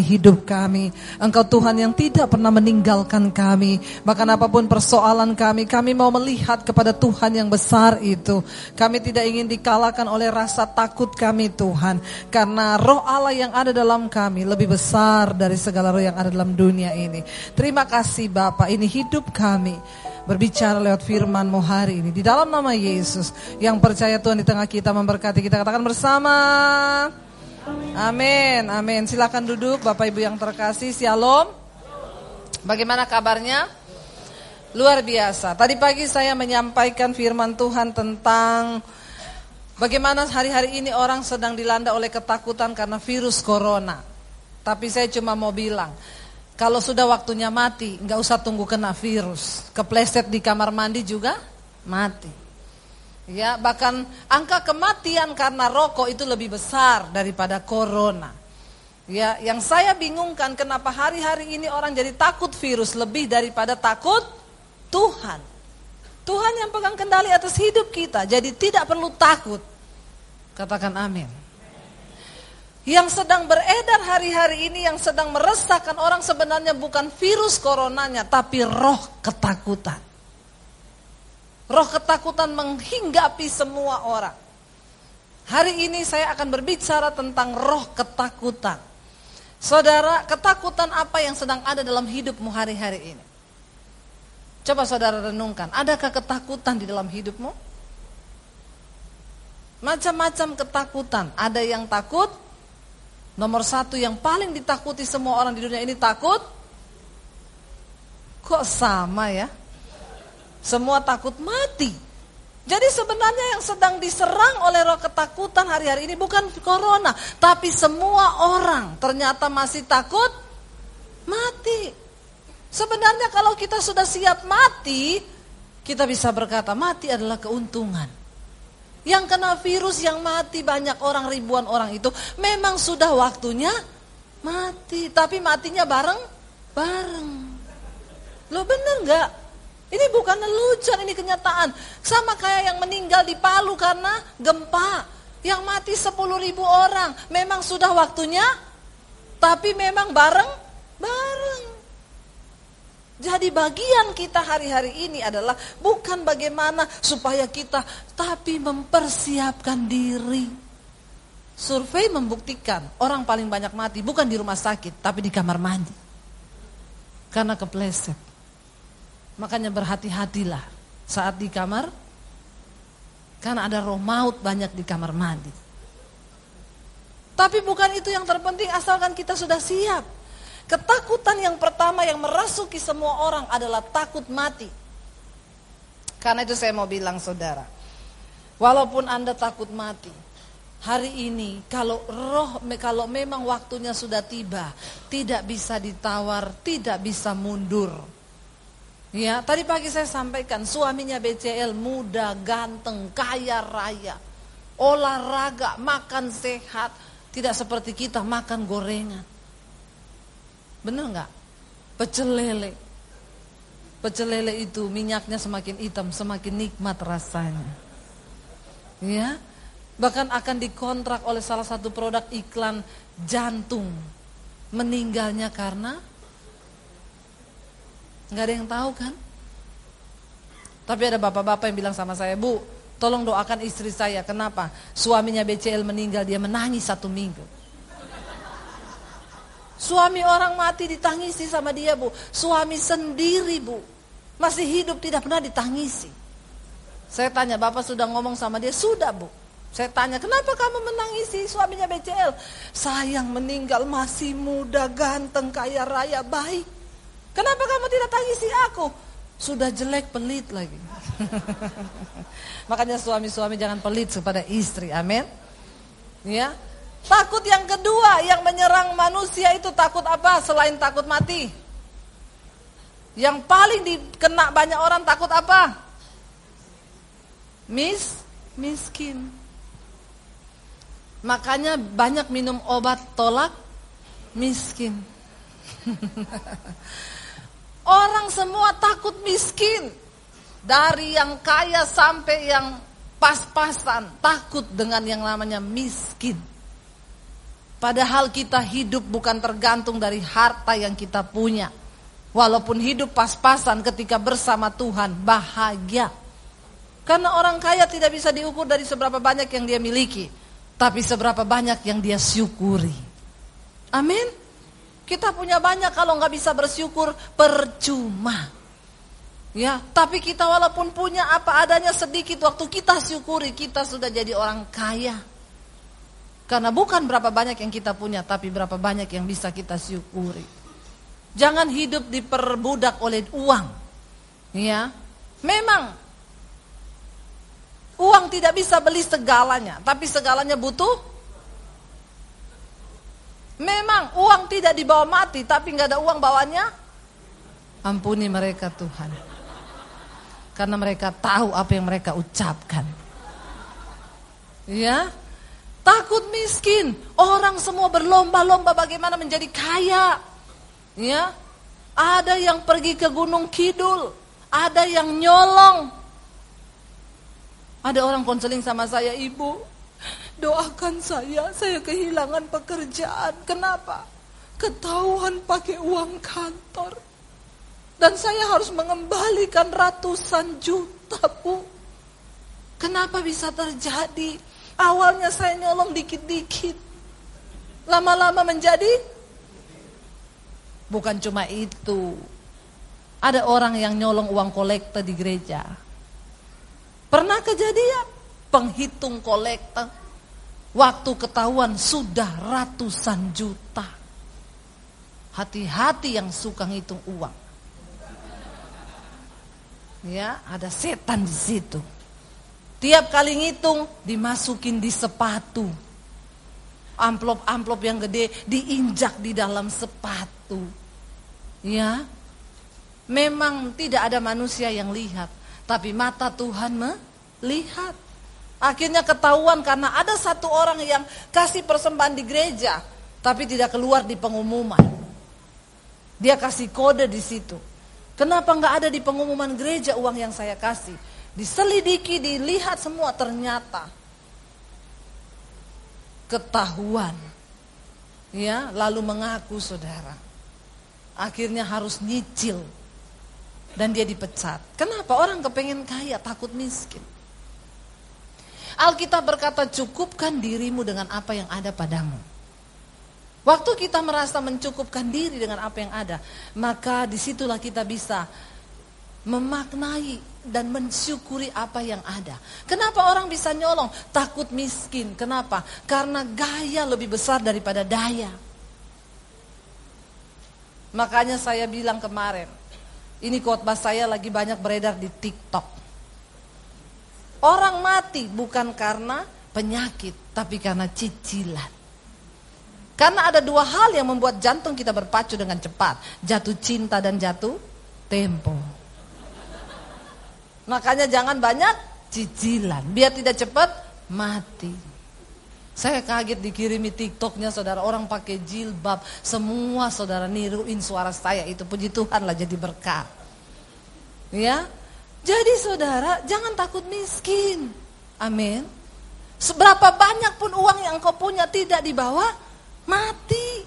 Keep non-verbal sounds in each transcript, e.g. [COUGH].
hidup kami. Engkau Tuhan yang tidak pernah meninggalkan kami. Bahkan apa pun persoalan kami, kami mau melihat kepada Tuhan yang besar itu. Kami tidak ingin dikalahkan oleh rasa takut kami Tuhan. Karena roh Allah yang ada dalam kami lebih besar dari segala roh yang ada dalam dunia ini. Terima kasih Bapak, ini hidup kami berbicara lewat firman-Mu hari ini. Di dalam nama Yesus yang percaya Tuhan di tengah kita memberkati kita. Katakan bersama. Amin, amin. Silakan duduk Bapak Ibu yang terkasih. Shalom. Bagaimana kabarnya? Luar biasa. Tadi pagi saya menyampaikan firman Tuhan tentang bagaimana hari-hari ini orang sedang dilanda oleh ketakutan karena virus corona. Tapi saya cuma mau bilang, kalau sudah waktunya mati, nggak usah tunggu kena virus. Kepleset di kamar mandi juga mati. Ya, bahkan angka kematian karena rokok itu lebih besar daripada corona. Ya, yang saya bingungkan kenapa hari-hari ini orang jadi takut virus lebih daripada takut Tuhan. Tuhan yang pegang kendali atas hidup kita, jadi tidak perlu takut. Katakan amin. Yang sedang beredar hari-hari ini yang sedang meresahkan orang sebenarnya bukan virus coronanya tapi roh ketakutan. Roh ketakutan menghinggapi semua orang. Hari ini saya akan berbicara tentang roh ketakutan. Saudara, ketakutan apa yang sedang ada dalam hidupmu hari-hari ini? Coba saudara renungkan, adakah ketakutan di dalam hidupmu? Macam-macam ketakutan. Ada yang takut, nomor satu yang paling ditakuti semua orang di dunia ini takut. Kok sama ya? Semua takut mati. Jadi sebenarnya yang sedang diserang oleh roh ketakutan hari-hari ini bukan corona, tapi semua orang ternyata masih takut mati. Sebenarnya kalau kita sudah siap mati, kita bisa berkata mati adalah keuntungan. Yang kena virus yang mati banyak orang ribuan orang itu memang sudah waktunya mati, tapi matinya bareng bareng. Lo bener nggak? Ini bukan lelucon, ini kenyataan. Sama kayak yang meninggal di Palu karena gempa. Yang mati 10 ribu orang. Memang sudah waktunya, tapi memang bareng-bareng. Jadi bagian kita hari-hari ini adalah bukan bagaimana supaya kita, tapi mempersiapkan diri. Survei membuktikan orang paling banyak mati bukan di rumah sakit, tapi di kamar mandi. Karena kepleset. Makanya berhati-hatilah saat di kamar karena ada roh maut banyak di kamar mandi. Tapi bukan itu yang terpenting asalkan kita sudah siap. Ketakutan yang pertama yang merasuki semua orang adalah takut mati. Karena itu saya mau bilang saudara, walaupun Anda takut mati, hari ini kalau roh kalau memang waktunya sudah tiba, tidak bisa ditawar, tidak bisa mundur. Ya, tadi pagi saya sampaikan suaminya BCL muda, ganteng, kaya raya, olahraga, makan sehat, tidak seperti kita makan gorengan. Bener nggak? Pecel lele. Pecel lele itu minyaknya semakin hitam, semakin nikmat rasanya. Ya, bahkan akan dikontrak oleh salah satu produk iklan jantung. Meninggalnya karena Nggak ada yang tahu kan? Tapi ada bapak-bapak yang bilang sama saya, Bu, tolong doakan istri saya. Kenapa? Suaminya BCL meninggal, dia menangis satu minggu. Suami orang mati ditangisi sama dia, Bu. Suami sendiri, Bu. Masih hidup tidak pernah ditangisi. Saya tanya, Bapak sudah ngomong sama dia? Sudah, Bu. Saya tanya, kenapa kamu menangisi suaminya BCL? Sayang meninggal masih muda, ganteng, kaya raya, baik. Kenapa kamu tidak tangisi aku? Sudah jelek pelit lagi. [LAUGHS] Makanya suami-suami jangan pelit kepada istri. Amin. Ya. Takut yang kedua yang menyerang manusia itu takut apa selain takut mati? Yang paling dikena banyak orang takut apa? Mis miskin. Makanya banyak minum obat tolak miskin. [LAUGHS] Orang semua takut miskin. Dari yang kaya sampai yang pas-pasan. Takut dengan yang namanya miskin. Padahal kita hidup bukan tergantung dari harta yang kita punya. Walaupun hidup pas-pasan ketika bersama Tuhan, bahagia. Karena orang kaya tidak bisa diukur dari seberapa banyak yang dia miliki, tapi seberapa banyak yang dia syukuri. Amin. Kita punya banyak kalau nggak bisa bersyukur percuma. Ya, tapi kita walaupun punya apa adanya sedikit waktu kita syukuri kita sudah jadi orang kaya. Karena bukan berapa banyak yang kita punya, tapi berapa banyak yang bisa kita syukuri. Jangan hidup diperbudak oleh uang. Ya, memang uang tidak bisa beli segalanya, tapi segalanya butuh. Memang uang tidak dibawa mati, tapi nggak ada uang bawanya. Ampuni mereka Tuhan. Karena mereka tahu apa yang mereka ucapkan. Ya, Takut miskin. Orang semua berlomba-lomba bagaimana menjadi kaya. Ya. Ada yang pergi ke Gunung Kidul, ada yang nyolong. Ada orang konseling sama saya, "Ibu, doakan saya, saya kehilangan pekerjaan. Kenapa? Ketahuan pakai uang kantor. Dan saya harus mengembalikan ratusan juta, Bu. Kenapa bisa terjadi? Awalnya saya nyolong dikit-dikit. Lama-lama menjadi bukan cuma itu. Ada orang yang nyolong uang kolektor di gereja. Pernah kejadian penghitung kolektor waktu ketahuan sudah ratusan juta. Hati-hati yang suka ngitung uang. Ya, ada setan di situ. Tiap kali ngitung dimasukin di sepatu. Amplop-amplop yang gede diinjak di dalam sepatu. Ya. Memang tidak ada manusia yang lihat, tapi mata Tuhan melihat. Akhirnya ketahuan karena ada satu orang yang kasih persembahan di gereja, tapi tidak keluar di pengumuman. Dia kasih kode di situ. Kenapa nggak ada di pengumuman gereja uang yang saya kasih? Diselidiki, dilihat semua ternyata ketahuan. Ya, lalu mengaku saudara. Akhirnya harus nyicil. Dan dia dipecat. Kenapa? Orang kepengen kaya, takut miskin. Alkitab berkata cukupkan dirimu dengan apa yang ada padamu. Waktu kita merasa mencukupkan diri dengan apa yang ada, maka di situlah kita bisa memaknai dan mensyukuri apa yang ada. Kenapa orang bisa nyolong? Takut miskin. Kenapa? Karena gaya lebih besar daripada daya. Makanya saya bilang kemarin, ini khotbah saya lagi banyak beredar di TikTok. Orang mati bukan karena penyakit, tapi karena cicilan. Karena ada dua hal yang membuat jantung kita berpacu dengan cepat. Jatuh cinta dan jatuh tempo. Makanya jangan banyak cicilan, biar tidak cepat mati. Saya kaget dikirimi TikToknya saudara orang pakai jilbab, semua saudara niruin suara saya itu puji Tuhan lah jadi berkah. Ya, jadi saudara jangan takut miskin, amin. Seberapa banyak pun uang yang kau punya tidak dibawa, mati.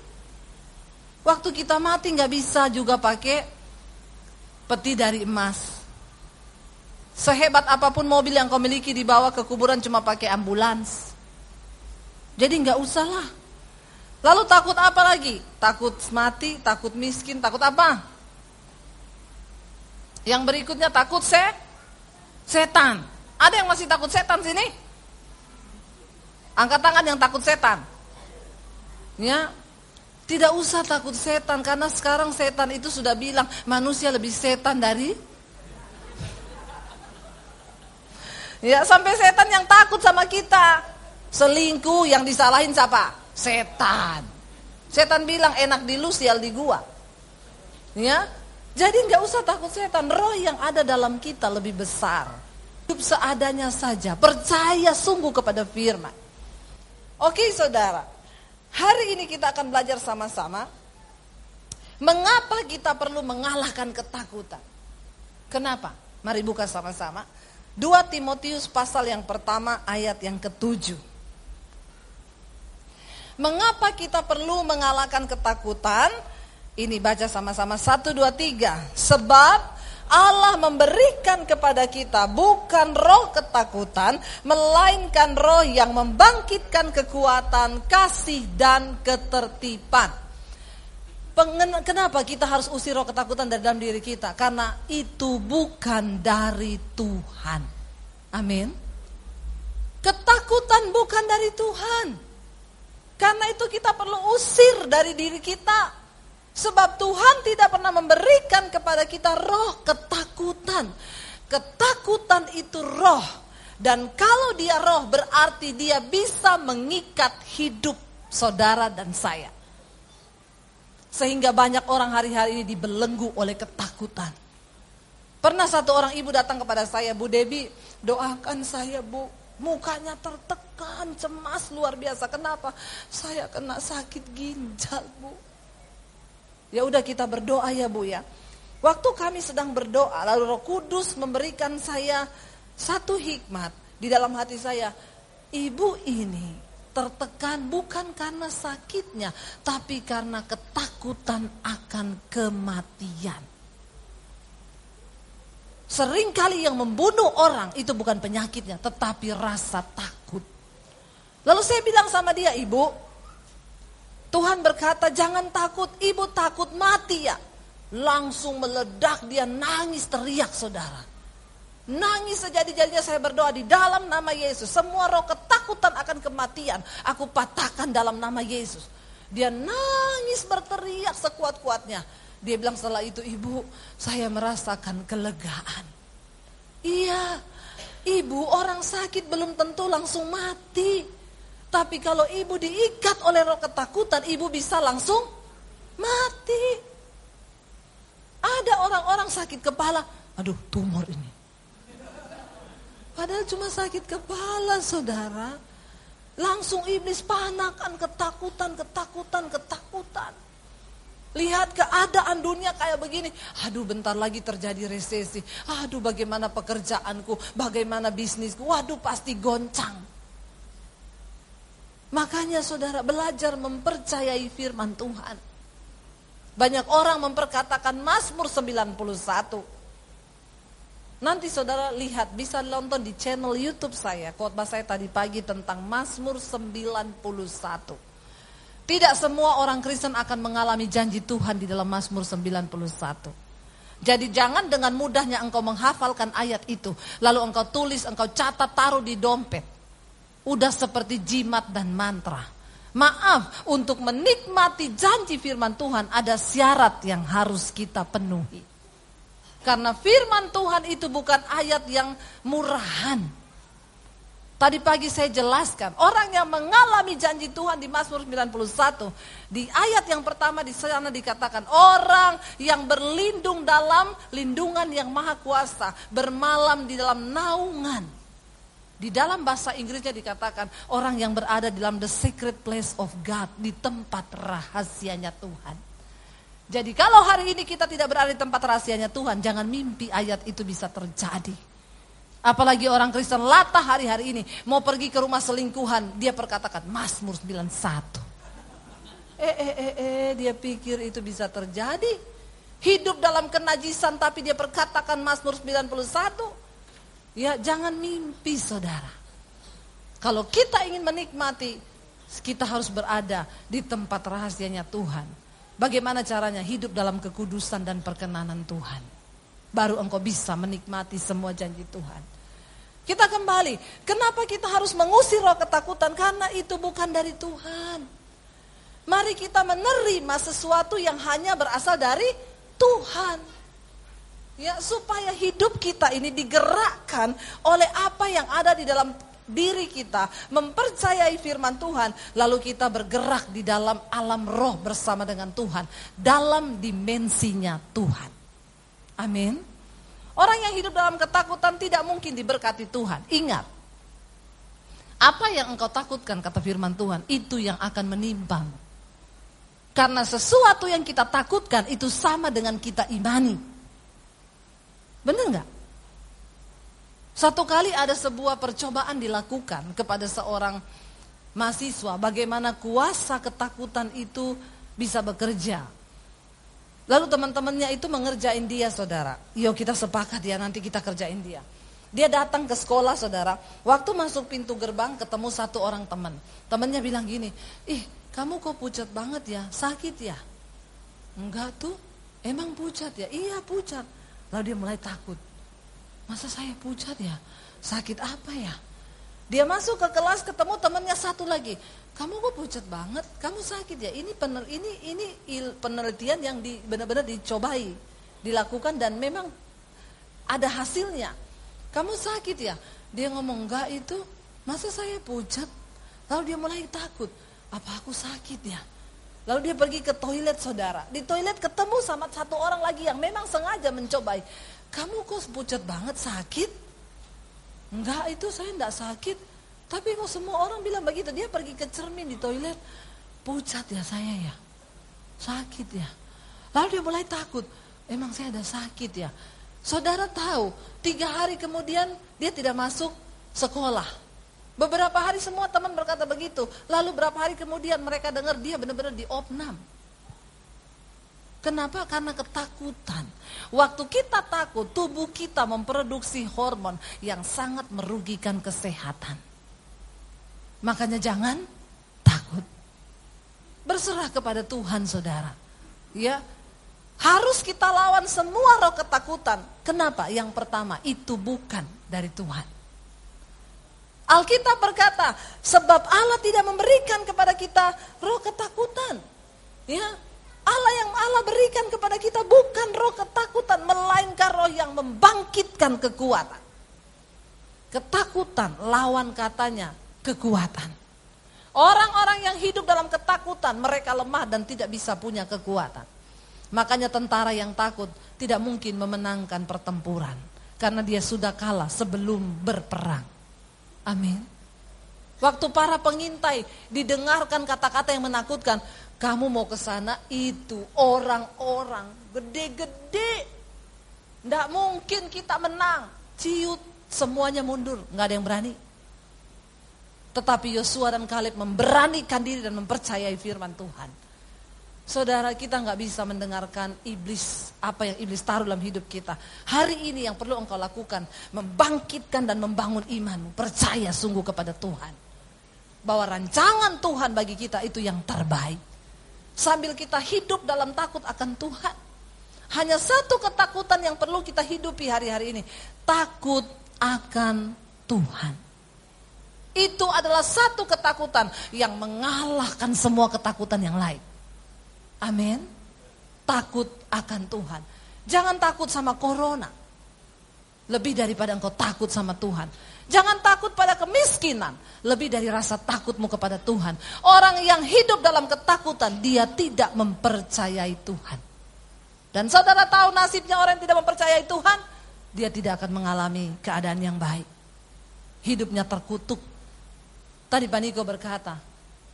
Waktu kita mati nggak bisa juga pakai peti dari emas. Sehebat apa pun mobil yang kau miliki dibawa ke kuburan cuma pakai ambulans. Jadi nggak usah lah. Lalu takut apa lagi? Takut mati, takut miskin, takut apa? Yang berikutnya takut se setan. Ada yang masih takut setan sini? Angkat tangan yang takut setan. Ya, tidak usah takut setan karena sekarang setan itu sudah bilang manusia lebih setan dari Ya sampai setan yang takut sama kita. Selingkuh yang disalahin siapa? Setan. Setan bilang enak di lu sial di gua. Ya. Jadi nggak usah takut setan. Roh yang ada dalam kita lebih besar. Hidup seadanya saja. Percaya sungguh kepada firman. Oke saudara. Hari ini kita akan belajar sama-sama. Mengapa kita perlu mengalahkan ketakutan? Kenapa? Mari buka sama-sama. 2 Timotius pasal yang pertama ayat yang ketujuh. Mengapa kita perlu mengalahkan ketakutan? Ini baca sama-sama satu dua tiga. Sebab Allah memberikan kepada kita bukan roh ketakutan, melainkan roh yang membangkitkan kekuatan, kasih dan ketertiban. Kenapa kita harus usir roh ketakutan dari dalam diri kita? Karena itu bukan dari Tuhan. Amin. Ketakutan bukan dari Tuhan. Karena itu kita perlu usir dari diri kita. Sebab Tuhan tidak pernah memberikan kepada kita roh ketakutan. Ketakutan itu roh. Dan kalau dia roh berarti dia bisa mengikat hidup saudara dan saya. Sehingga banyak orang hari-hari ini dibelenggu oleh ketakutan. Pernah satu orang ibu datang kepada saya, Bu Debi, doakan saya Bu. Mukanya tertekan, cemas luar biasa. Kenapa? Saya kena sakit ginjal Bu. Ya udah kita berdoa ya Bu ya. Waktu kami sedang berdoa, lalu Roh Kudus memberikan saya satu hikmat di dalam hati saya. Ibu ini tertekan bukan karena sakitnya, tapi karena ketakutan akan kematian. Seringkali yang membunuh orang itu bukan penyakitnya, tetapi rasa takut. Lalu saya bilang sama dia, ibu, Tuhan berkata jangan takut, ibu takut mati ya. Langsung meledak dia nangis teriak saudara. Nangis sejadi-jadinya saya berdoa di dalam nama Yesus. Semua roh ketakutan akan kematian. Aku patahkan dalam nama Yesus. Dia nangis berteriak sekuat-kuatnya. Dia bilang setelah itu, ibu saya merasakan kelegaan. Iya, ibu orang sakit belum tentu langsung mati. Tapi kalau ibu diikat oleh roh ketakutan, ibu bisa langsung mati. Ada orang-orang sakit kepala, aduh tumor ini. Padahal cuma sakit kepala saudara. Langsung iblis panakan ketakutan, ketakutan, ketakutan. Lihat keadaan dunia kayak begini. Aduh bentar lagi terjadi resesi. Aduh bagaimana pekerjaanku, bagaimana bisnisku. Waduh pasti goncang. Makanya saudara belajar mempercayai firman Tuhan. Banyak orang memperkatakan Mazmur 91. Nanti saudara lihat, bisa nonton di channel YouTube saya. Khotbah saya tadi pagi tentang Mazmur 91. Tidak semua orang Kristen akan mengalami janji Tuhan di dalam Mazmur 91. Jadi jangan dengan mudahnya engkau menghafalkan ayat itu. Lalu engkau tulis, engkau catat, taruh di dompet. Udah seperti jimat dan mantra. Maaf, untuk menikmati janji firman Tuhan ada syarat yang harus kita penuhi. Karena firman Tuhan itu bukan ayat yang murahan. Tadi pagi saya jelaskan, orang yang mengalami janji Tuhan di Mazmur 91, di ayat yang pertama di sana dikatakan, orang yang berlindung dalam lindungan yang maha kuasa, bermalam di dalam naungan. Di dalam bahasa Inggrisnya dikatakan, orang yang berada dalam the secret place of God, di tempat rahasianya Tuhan. Jadi kalau hari ini kita tidak berada di tempat rahasianya Tuhan, jangan mimpi ayat itu bisa terjadi. Apalagi orang Kristen latah hari-hari ini mau pergi ke rumah selingkuhan, dia perkatakan Mazmur 91. Eh, eh, eh, eh, dia pikir itu bisa terjadi. Hidup dalam kenajisan tapi dia perkatakan Mazmur 91. Ya jangan mimpi saudara. Kalau kita ingin menikmati, kita harus berada di tempat rahasianya Tuhan. Bagaimana caranya hidup dalam kekudusan dan perkenanan Tuhan. Baru engkau bisa menikmati semua janji Tuhan. Kita kembali, kenapa kita harus mengusir roh ketakutan? Karena itu bukan dari Tuhan. Mari kita menerima sesuatu yang hanya berasal dari Tuhan. Ya, supaya hidup kita ini digerakkan oleh apa yang ada di dalam diri kita, mempercayai firman Tuhan, lalu kita bergerak di dalam alam roh bersama dengan Tuhan, dalam dimensinya Tuhan. Amin. Orang yang hidup dalam ketakutan tidak mungkin diberkati Tuhan. Ingat, apa yang engkau takutkan kata firman Tuhan, itu yang akan menimbang. Karena sesuatu yang kita takutkan itu sama dengan kita imani. Benar nggak? Satu kali ada sebuah percobaan dilakukan kepada seorang mahasiswa bagaimana kuasa ketakutan itu bisa bekerja. Lalu teman-temannya itu mengerjain dia saudara. Yuk kita sepakat ya nanti kita kerjain dia. Dia datang ke sekolah saudara. Waktu masuk pintu gerbang ketemu satu orang teman. Temannya bilang gini, ih kamu kok pucat banget ya, sakit ya? Enggak tuh, emang pucat ya? Iya pucat. Lalu dia mulai takut. Masa saya pucat ya? Sakit apa ya? Dia masuk ke kelas ketemu temannya satu lagi. Kamu kok pucat banget? Kamu sakit ya? Ini penel, ini ini il, penelitian yang di, benar-benar dicobai, dilakukan dan memang ada hasilnya. Kamu sakit ya? Dia ngomong enggak itu. Masa saya pucat? Lalu dia mulai takut. Apa aku sakit ya? Lalu dia pergi ke toilet saudara. Di toilet ketemu sama satu orang lagi yang memang sengaja mencobai. Kamu kok pucat banget sakit? Enggak itu saya enggak sakit. Tapi kok semua orang bilang begitu. Dia pergi ke cermin di toilet. Pucat ya saya ya. Sakit ya. Lalu dia mulai takut. Emang saya ada sakit ya. Saudara tahu, tiga hari kemudian dia tidak masuk sekolah. Beberapa hari semua teman berkata begitu. Lalu berapa hari kemudian mereka dengar dia benar-benar di opnam. Kenapa? Karena ketakutan. Waktu kita takut, tubuh kita memproduksi hormon yang sangat merugikan kesehatan. Makanya jangan takut. Berserah kepada Tuhan saudara. Ya, harus kita lawan semua roh ketakutan. Kenapa? Yang pertama, itu bukan dari Tuhan. Alkitab berkata, sebab Allah tidak memberikan kepada kita roh ketakutan. Ya, Allah yang Allah berikan kepada kita bukan roh ketakutan, melainkan roh yang membangkitkan kekuatan. Ketakutan lawan katanya kekuatan. Orang-orang yang hidup dalam ketakutan, mereka lemah dan tidak bisa punya kekuatan. Makanya tentara yang takut tidak mungkin memenangkan pertempuran. Karena dia sudah kalah sebelum berperang. Amin. Waktu para pengintai didengarkan kata-kata yang menakutkan, kamu mau ke sana itu orang-orang gede-gede. Tidak mungkin kita menang. Ciut semuanya mundur, nggak ada yang berani. Tetapi Yosua dan Kaleb memberanikan diri dan mempercayai firman Tuhan. Saudara kita nggak bisa mendengarkan iblis apa yang iblis taruh dalam hidup kita. Hari ini yang perlu engkau lakukan membangkitkan dan membangun imanmu. Percaya sungguh kepada Tuhan bahwa rancangan Tuhan bagi kita itu yang terbaik. Sambil kita hidup dalam takut akan Tuhan. Hanya satu ketakutan yang perlu kita hidupi hari-hari ini. Takut akan Tuhan. Itu adalah satu ketakutan yang mengalahkan semua ketakutan yang lain. Amin. Takut akan Tuhan. Jangan takut sama corona. Lebih daripada engkau takut sama Tuhan. Jangan takut pada kemiskinan, lebih dari rasa takutmu kepada Tuhan. Orang yang hidup dalam ketakutan, dia tidak mempercayai Tuhan. Dan saudara tahu nasibnya orang yang tidak mempercayai Tuhan, dia tidak akan mengalami keadaan yang baik. Hidupnya terkutuk. Tadi Pak Niko berkata,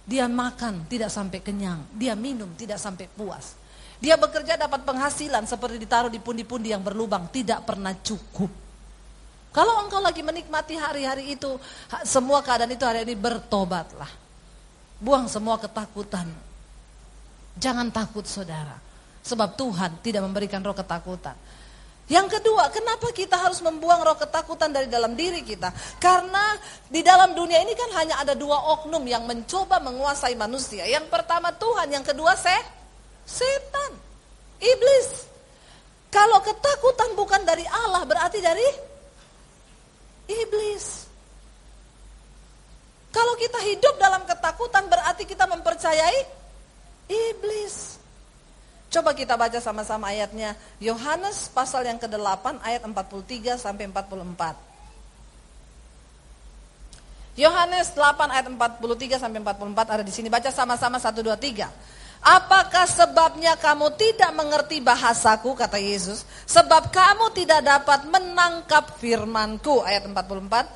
dia makan tidak sampai kenyang, dia minum tidak sampai puas. Dia bekerja dapat penghasilan seperti ditaruh di pundi-pundi yang berlubang, tidak pernah cukup. Kalau engkau lagi menikmati hari-hari itu, semua keadaan itu hari ini bertobatlah. Buang semua ketakutan. Jangan takut saudara. Sebab Tuhan tidak memberikan roh ketakutan. Yang kedua, kenapa kita harus membuang roh ketakutan dari dalam diri kita? Karena di dalam dunia ini kan hanya ada dua oknum yang mencoba menguasai manusia. Yang pertama Tuhan, yang kedua se setan, iblis. Kalau ketakutan bukan dari Allah, berarti dari Iblis. Kalau kita hidup dalam ketakutan berarti kita mempercayai iblis. Coba kita baca sama-sama ayatnya. Yohanes pasal yang ke-8 ayat 43 sampai 44. Yohanes 8 ayat 43 sampai 44 ada di sini. Baca sama-sama 1 2 3. Apakah sebabnya kamu tidak mengerti bahasaku, kata Yesus? Sebab kamu tidak dapat menangkap firmanku, ayat 44.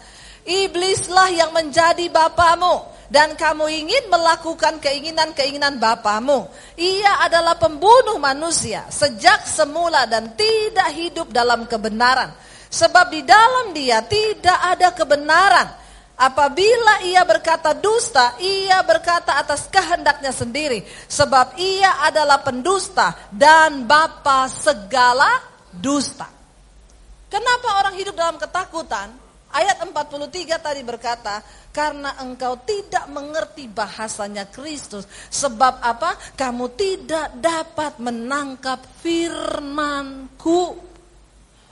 Iblislah yang menjadi bapamu, dan kamu ingin melakukan keinginan-keinginan bapamu. Ia adalah pembunuh manusia sejak semula dan tidak hidup dalam kebenaran. Sebab di dalam dia tidak ada kebenaran. Apabila ia berkata dusta, ia berkata atas kehendaknya sendiri. Sebab ia adalah pendusta dan bapa segala dusta. Kenapa orang hidup dalam ketakutan? Ayat 43 tadi berkata, karena engkau tidak mengerti bahasanya Kristus. Sebab apa? Kamu tidak dapat menangkap firmanku.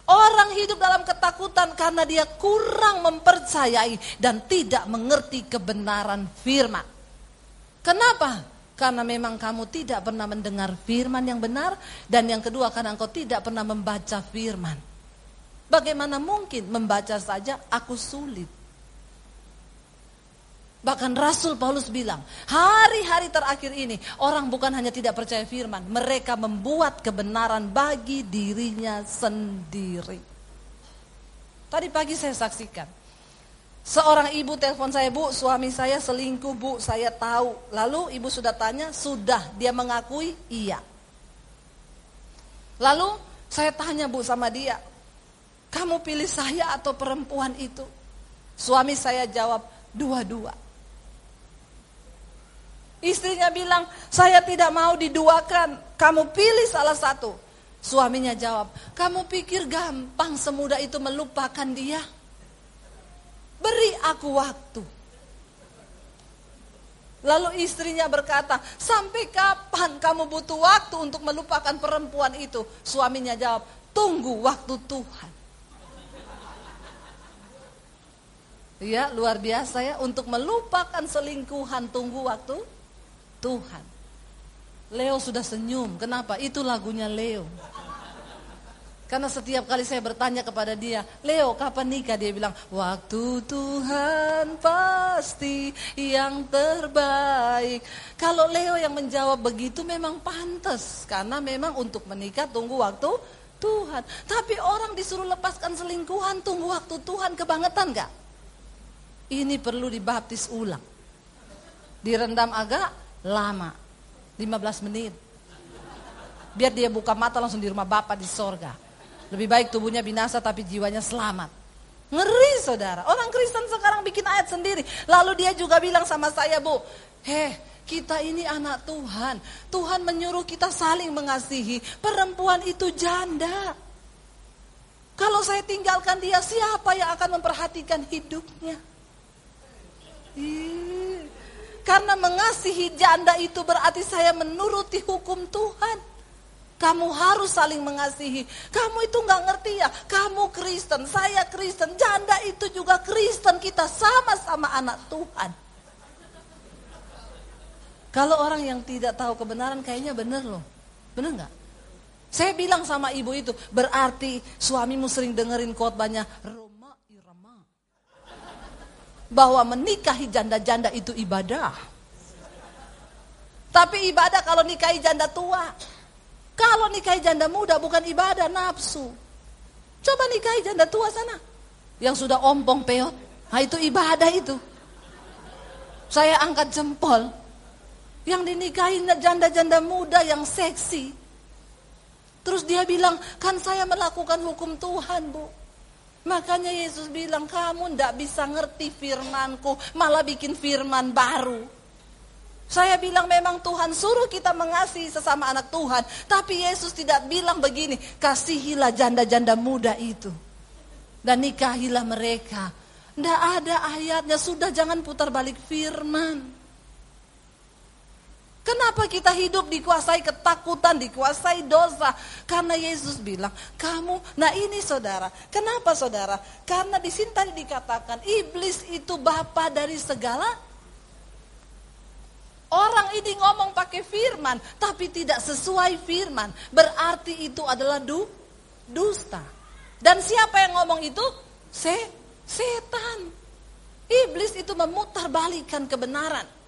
Orang hidup dalam ketakutan karena dia kurang mempercayai dan tidak mengerti kebenaran firman. Kenapa? Karena memang kamu tidak pernah mendengar firman yang benar dan yang kedua karena engkau tidak pernah membaca firman. Bagaimana mungkin membaca saja aku sulit. Bahkan Rasul Paulus bilang, hari-hari terakhir ini orang bukan hanya tidak percaya firman, mereka membuat kebenaran bagi dirinya sendiri. Tadi pagi saya saksikan, seorang ibu telepon saya, bu suami saya selingkuh bu, saya tahu. Lalu ibu sudah tanya, sudah, dia mengakui iya. Lalu saya tanya bu sama dia, kamu pilih saya atau perempuan itu? Suami saya jawab, dua-dua. Istrinya bilang, saya tidak mau diduakan, kamu pilih salah satu. Suaminya jawab, kamu pikir gampang semudah itu melupakan dia? Beri aku waktu. Lalu istrinya berkata, sampai kapan kamu butuh waktu untuk melupakan perempuan itu? Suaminya jawab, tunggu waktu Tuhan. Ya luar biasa ya, untuk melupakan selingkuhan tunggu waktu Tuhan. Leo sudah senyum. Kenapa? Itu lagunya Leo. Karena setiap kali saya bertanya kepada dia, Leo kapan nikah? Dia bilang, waktu Tuhan pasti yang terbaik. Kalau Leo yang menjawab begitu memang pantas. Karena memang untuk menikah tunggu waktu Tuhan. Tapi orang disuruh lepaskan selingkuhan, tunggu waktu Tuhan kebangetan gak? Ini perlu dibaptis ulang. Direndam agak lama. 15 menit. Biar dia buka mata langsung di rumah Bapak di sorga. Lebih baik tubuhnya binasa tapi jiwanya selamat. Ngeri saudara. Orang Kristen sekarang bikin ayat sendiri. Lalu dia juga bilang sama saya, Bu. Heh, kita ini anak Tuhan. Tuhan menyuruh kita saling mengasihi. Perempuan itu janda. Kalau saya tinggalkan dia, siapa yang akan memperhatikan hidupnya? Karena mengasihi janda itu berarti saya menuruti hukum Tuhan. Kamu harus saling mengasihi. Kamu itu nggak ngerti ya. Kamu Kristen, saya Kristen, janda itu juga Kristen. Kita sama-sama anak Tuhan. Kalau orang yang tidak tahu kebenaran kayaknya benar loh. Benar nggak? Saya bilang sama ibu itu, berarti suamimu sering dengerin khotbahnya bahwa menikahi janda-janda itu ibadah. Tapi ibadah kalau nikahi janda tua. Kalau nikahi janda muda bukan ibadah, nafsu. Coba nikahi janda tua sana. Yang sudah ompong peot. Nah itu ibadah itu. Saya angkat jempol. Yang dinikahi janda-janda muda yang seksi. Terus dia bilang, kan saya melakukan hukum Tuhan bu. Makanya Yesus bilang kamu ndak bisa ngerti firmanku, malah bikin firman baru. Saya bilang memang Tuhan suruh kita mengasihi sesama anak Tuhan, tapi Yesus tidak bilang begini, kasihilah janda-janda muda itu dan nikahilah mereka. Tidak ada ayatnya, sudah jangan putar balik firman. Kenapa kita hidup dikuasai ketakutan, dikuasai dosa? Karena Yesus bilang, kamu, nah ini saudara. Kenapa saudara? Karena di sini tadi dikatakan, iblis itu bapa dari segala. Orang ini ngomong pakai firman, tapi tidak sesuai firman. Berarti itu adalah du, dusta. Dan siapa yang ngomong itu? Se, setan. Iblis itu memutar balikan kebenaran.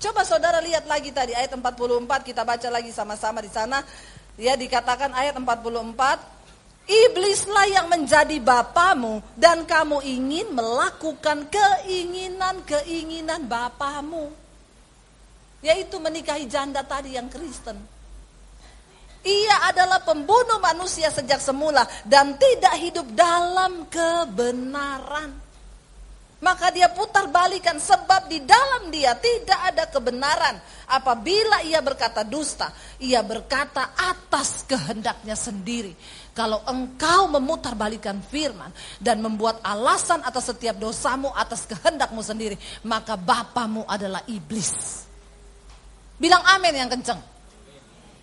Coba saudara lihat lagi tadi ayat 44 kita baca lagi sama-sama di sana. Ya dikatakan ayat 44 Iblislah yang menjadi bapamu dan kamu ingin melakukan keinginan-keinginan bapamu. Yaitu menikahi janda tadi yang Kristen. Ia adalah pembunuh manusia sejak semula dan tidak hidup dalam kebenaran. Maka dia putar balikan sebab di dalam dia tidak ada kebenaran. Apabila ia berkata dusta, ia berkata atas kehendaknya sendiri. Kalau engkau memutar balikan firman dan membuat alasan atas setiap dosamu atas kehendakmu sendiri, maka bapamu adalah iblis. Bilang amin yang kenceng.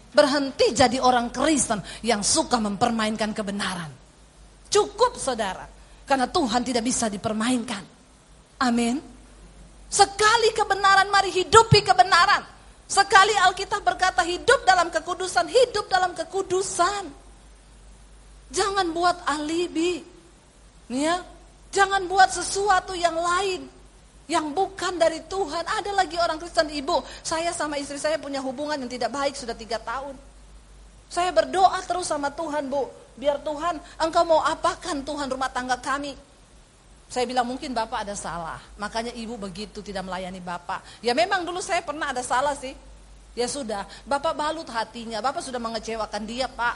Berhenti jadi orang Kristen yang suka mempermainkan kebenaran. Cukup saudara, karena Tuhan tidak bisa dipermainkan. Amin. Sekali kebenaran, mari hidupi kebenaran. Sekali Alkitab berkata hidup dalam kekudusan, hidup dalam kekudusan. Jangan buat alibi. Ya, jangan buat sesuatu yang lain yang bukan dari Tuhan. Ada lagi orang Kristen ibu, saya sama istri saya punya hubungan yang tidak baik sudah tiga tahun. Saya berdoa terus sama Tuhan bu, biar Tuhan engkau mau apakan Tuhan rumah tangga kami. Saya bilang mungkin Bapak ada salah, makanya Ibu begitu tidak melayani Bapak. Ya memang dulu saya pernah ada salah sih. Ya sudah, Bapak balut hatinya, Bapak sudah mengecewakan dia Pak.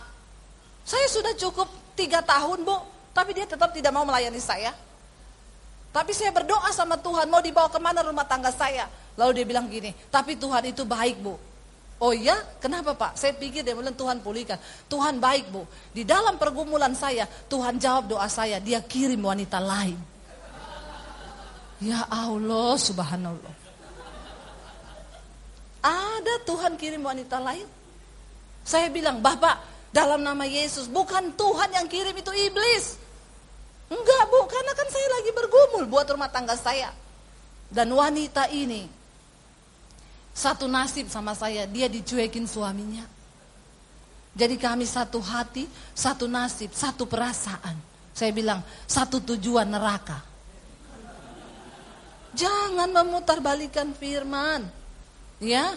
Saya sudah cukup tiga tahun Bu, tapi dia tetap tidak mau melayani saya. Tapi saya berdoa sama Tuhan, mau dibawa ke mana rumah tangga saya. Lalu dia bilang gini, tapi Tuhan itu baik Bu. Oh iya, kenapa Pak? Saya pikir dia bilang Tuhan pulihkan. Tuhan baik Bu. Di dalam pergumulan saya, Tuhan jawab doa saya, dia kirim wanita lain. Ya Allah, subhanallah. Ada Tuhan kirim wanita lain. Saya bilang, Bapak, dalam nama Yesus, bukan Tuhan yang kirim itu iblis. Enggak bu, karena kan saya lagi bergumul buat rumah tangga saya. Dan wanita ini, satu nasib sama saya, dia dicuekin suaminya. Jadi kami satu hati, satu nasib, satu perasaan. Saya bilang, satu tujuan neraka. Jangan memutarbalikan firman. Ya.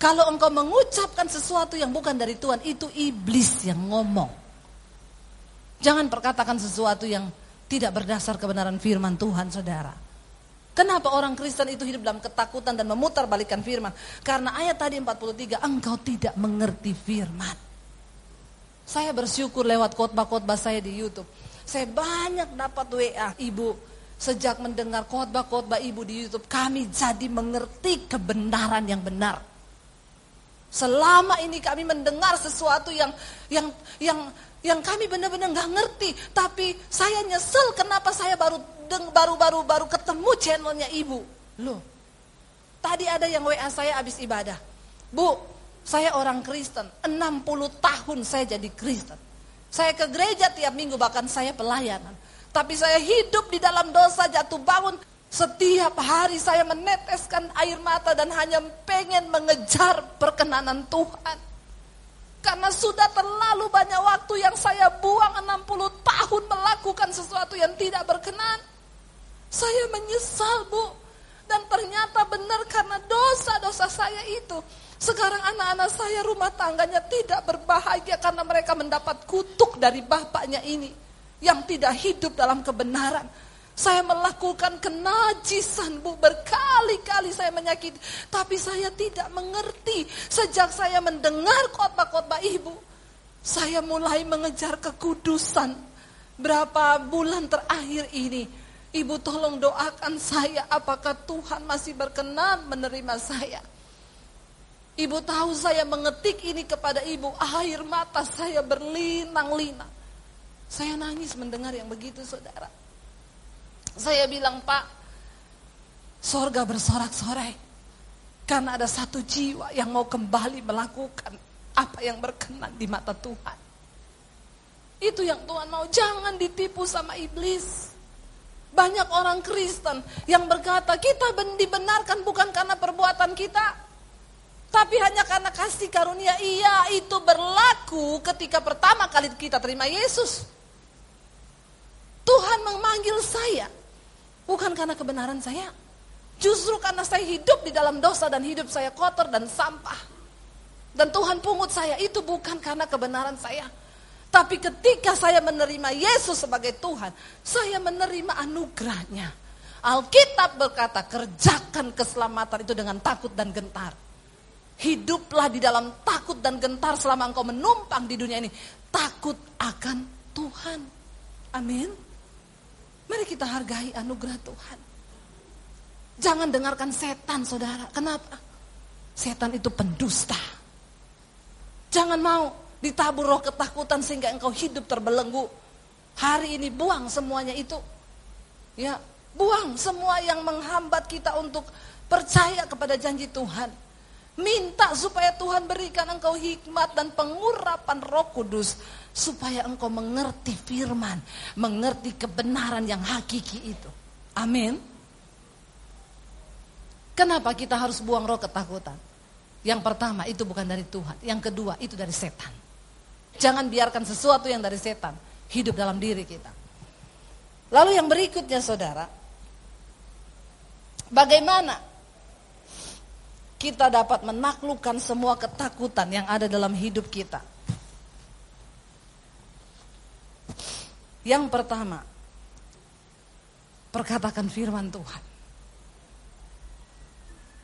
Kalau engkau mengucapkan sesuatu yang bukan dari Tuhan, itu iblis yang ngomong. Jangan perkatakan sesuatu yang tidak berdasar kebenaran firman Tuhan, saudara. Kenapa orang Kristen itu hidup dalam ketakutan dan memutarbalikan firman? Karena ayat tadi 43, engkau tidak mengerti firman. Saya bersyukur lewat khotbah-khotbah saya di YouTube. Saya banyak dapat WA, ibu, Sejak mendengar khotbah-khotbah ibu di YouTube, kami jadi mengerti kebenaran yang benar. Selama ini kami mendengar sesuatu yang yang yang yang kami benar-benar nggak ngerti, tapi saya nyesel kenapa saya baru baru baru baru ketemu channelnya ibu. Loh, tadi ada yang WA saya habis ibadah. Bu, saya orang Kristen, 60 tahun saya jadi Kristen. Saya ke gereja tiap minggu bahkan saya pelayanan. Tapi saya hidup di dalam dosa jatuh bangun. Setiap hari saya meneteskan air mata dan hanya pengen mengejar perkenanan Tuhan. Karena sudah terlalu banyak waktu yang saya buang 60 tahun melakukan sesuatu yang tidak berkenan. Saya menyesal bu. Dan ternyata benar karena dosa-dosa saya itu. Sekarang anak-anak saya rumah tangganya tidak berbahagia karena mereka mendapat kutuk dari bapaknya ini yang tidak hidup dalam kebenaran. Saya melakukan kenajisan, Bu. Berkali-kali saya menyakiti. Tapi saya tidak mengerti. Sejak saya mendengar khotbah-khotbah Ibu. Saya mulai mengejar kekudusan. Berapa bulan terakhir ini. Ibu tolong doakan saya. Apakah Tuhan masih berkenan menerima saya. Ibu tahu saya mengetik ini kepada ibu. Air mata saya berlinang-linang. Saya nangis mendengar yang begitu saudara. Saya bilang pak, sorga bersorak-sorai. Karena ada satu jiwa yang mau kembali melakukan apa yang berkenan di mata Tuhan. Itu yang Tuhan mau, jangan ditipu sama iblis. Banyak orang Kristen yang berkata, kita dibenarkan bukan karena perbuatan kita, tapi hanya karena kasih karunia. Iya, itu berlaku ketika pertama kali kita terima Yesus. Tuhan memanggil saya bukan karena kebenaran saya. Justru karena saya hidup di dalam dosa dan hidup saya kotor dan sampah. Dan Tuhan pungut saya itu bukan karena kebenaran saya. Tapi ketika saya menerima Yesus sebagai Tuhan, saya menerima anugerahnya. Alkitab berkata, kerjakan keselamatan itu dengan takut dan gentar. Hiduplah di dalam takut dan gentar selama engkau menumpang di dunia ini. Takut akan Tuhan. Amin. Mari kita hargai anugerah Tuhan. Jangan dengarkan setan saudara. Kenapa? Setan itu pendusta. Jangan mau ditabur roh ketakutan sehingga engkau hidup terbelenggu. Hari ini buang semuanya itu. Ya, buang semua yang menghambat kita untuk percaya kepada janji Tuhan. Minta supaya Tuhan berikan engkau hikmat dan pengurapan roh kudus. Supaya engkau mengerti firman, mengerti kebenaran yang hakiki itu. Amin. Kenapa kita harus buang roh ketakutan? Yang pertama itu bukan dari Tuhan, yang kedua itu dari setan. Jangan biarkan sesuatu yang dari setan hidup dalam diri kita. Lalu yang berikutnya saudara, bagaimana kita dapat menaklukkan semua ketakutan yang ada dalam hidup kita? Yang pertama, perkatakan firman Tuhan.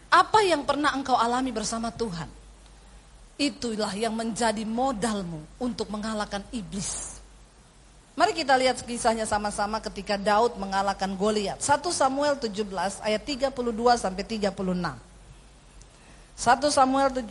Apa yang pernah engkau alami bersama Tuhan? Itulah yang menjadi modalmu untuk mengalahkan iblis. Mari kita lihat kisahnya sama-sama ketika Daud mengalahkan Goliat. 1 Samuel 17 ayat 32 sampai 36. 1 Samuel 17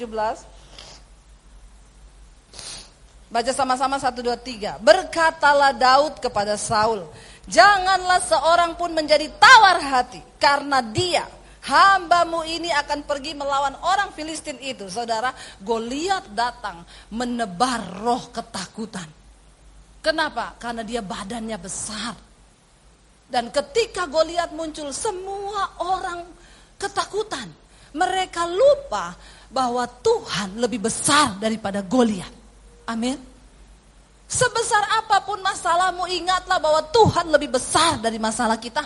Baca sama-sama 1 2 3. Berkatalah Daud kepada Saul, "Janganlah seorang pun menjadi tawar hati karena dia hambamu ini akan pergi melawan orang Filistin itu. Saudara, Goliat datang menebar roh ketakutan. Kenapa? Karena dia badannya besar. Dan ketika Goliat muncul, semua orang ketakutan. Mereka lupa bahwa Tuhan lebih besar daripada Goliat. Amin. Sebesar apa pun masalahmu, ingatlah bahwa Tuhan lebih besar dari masalah kita.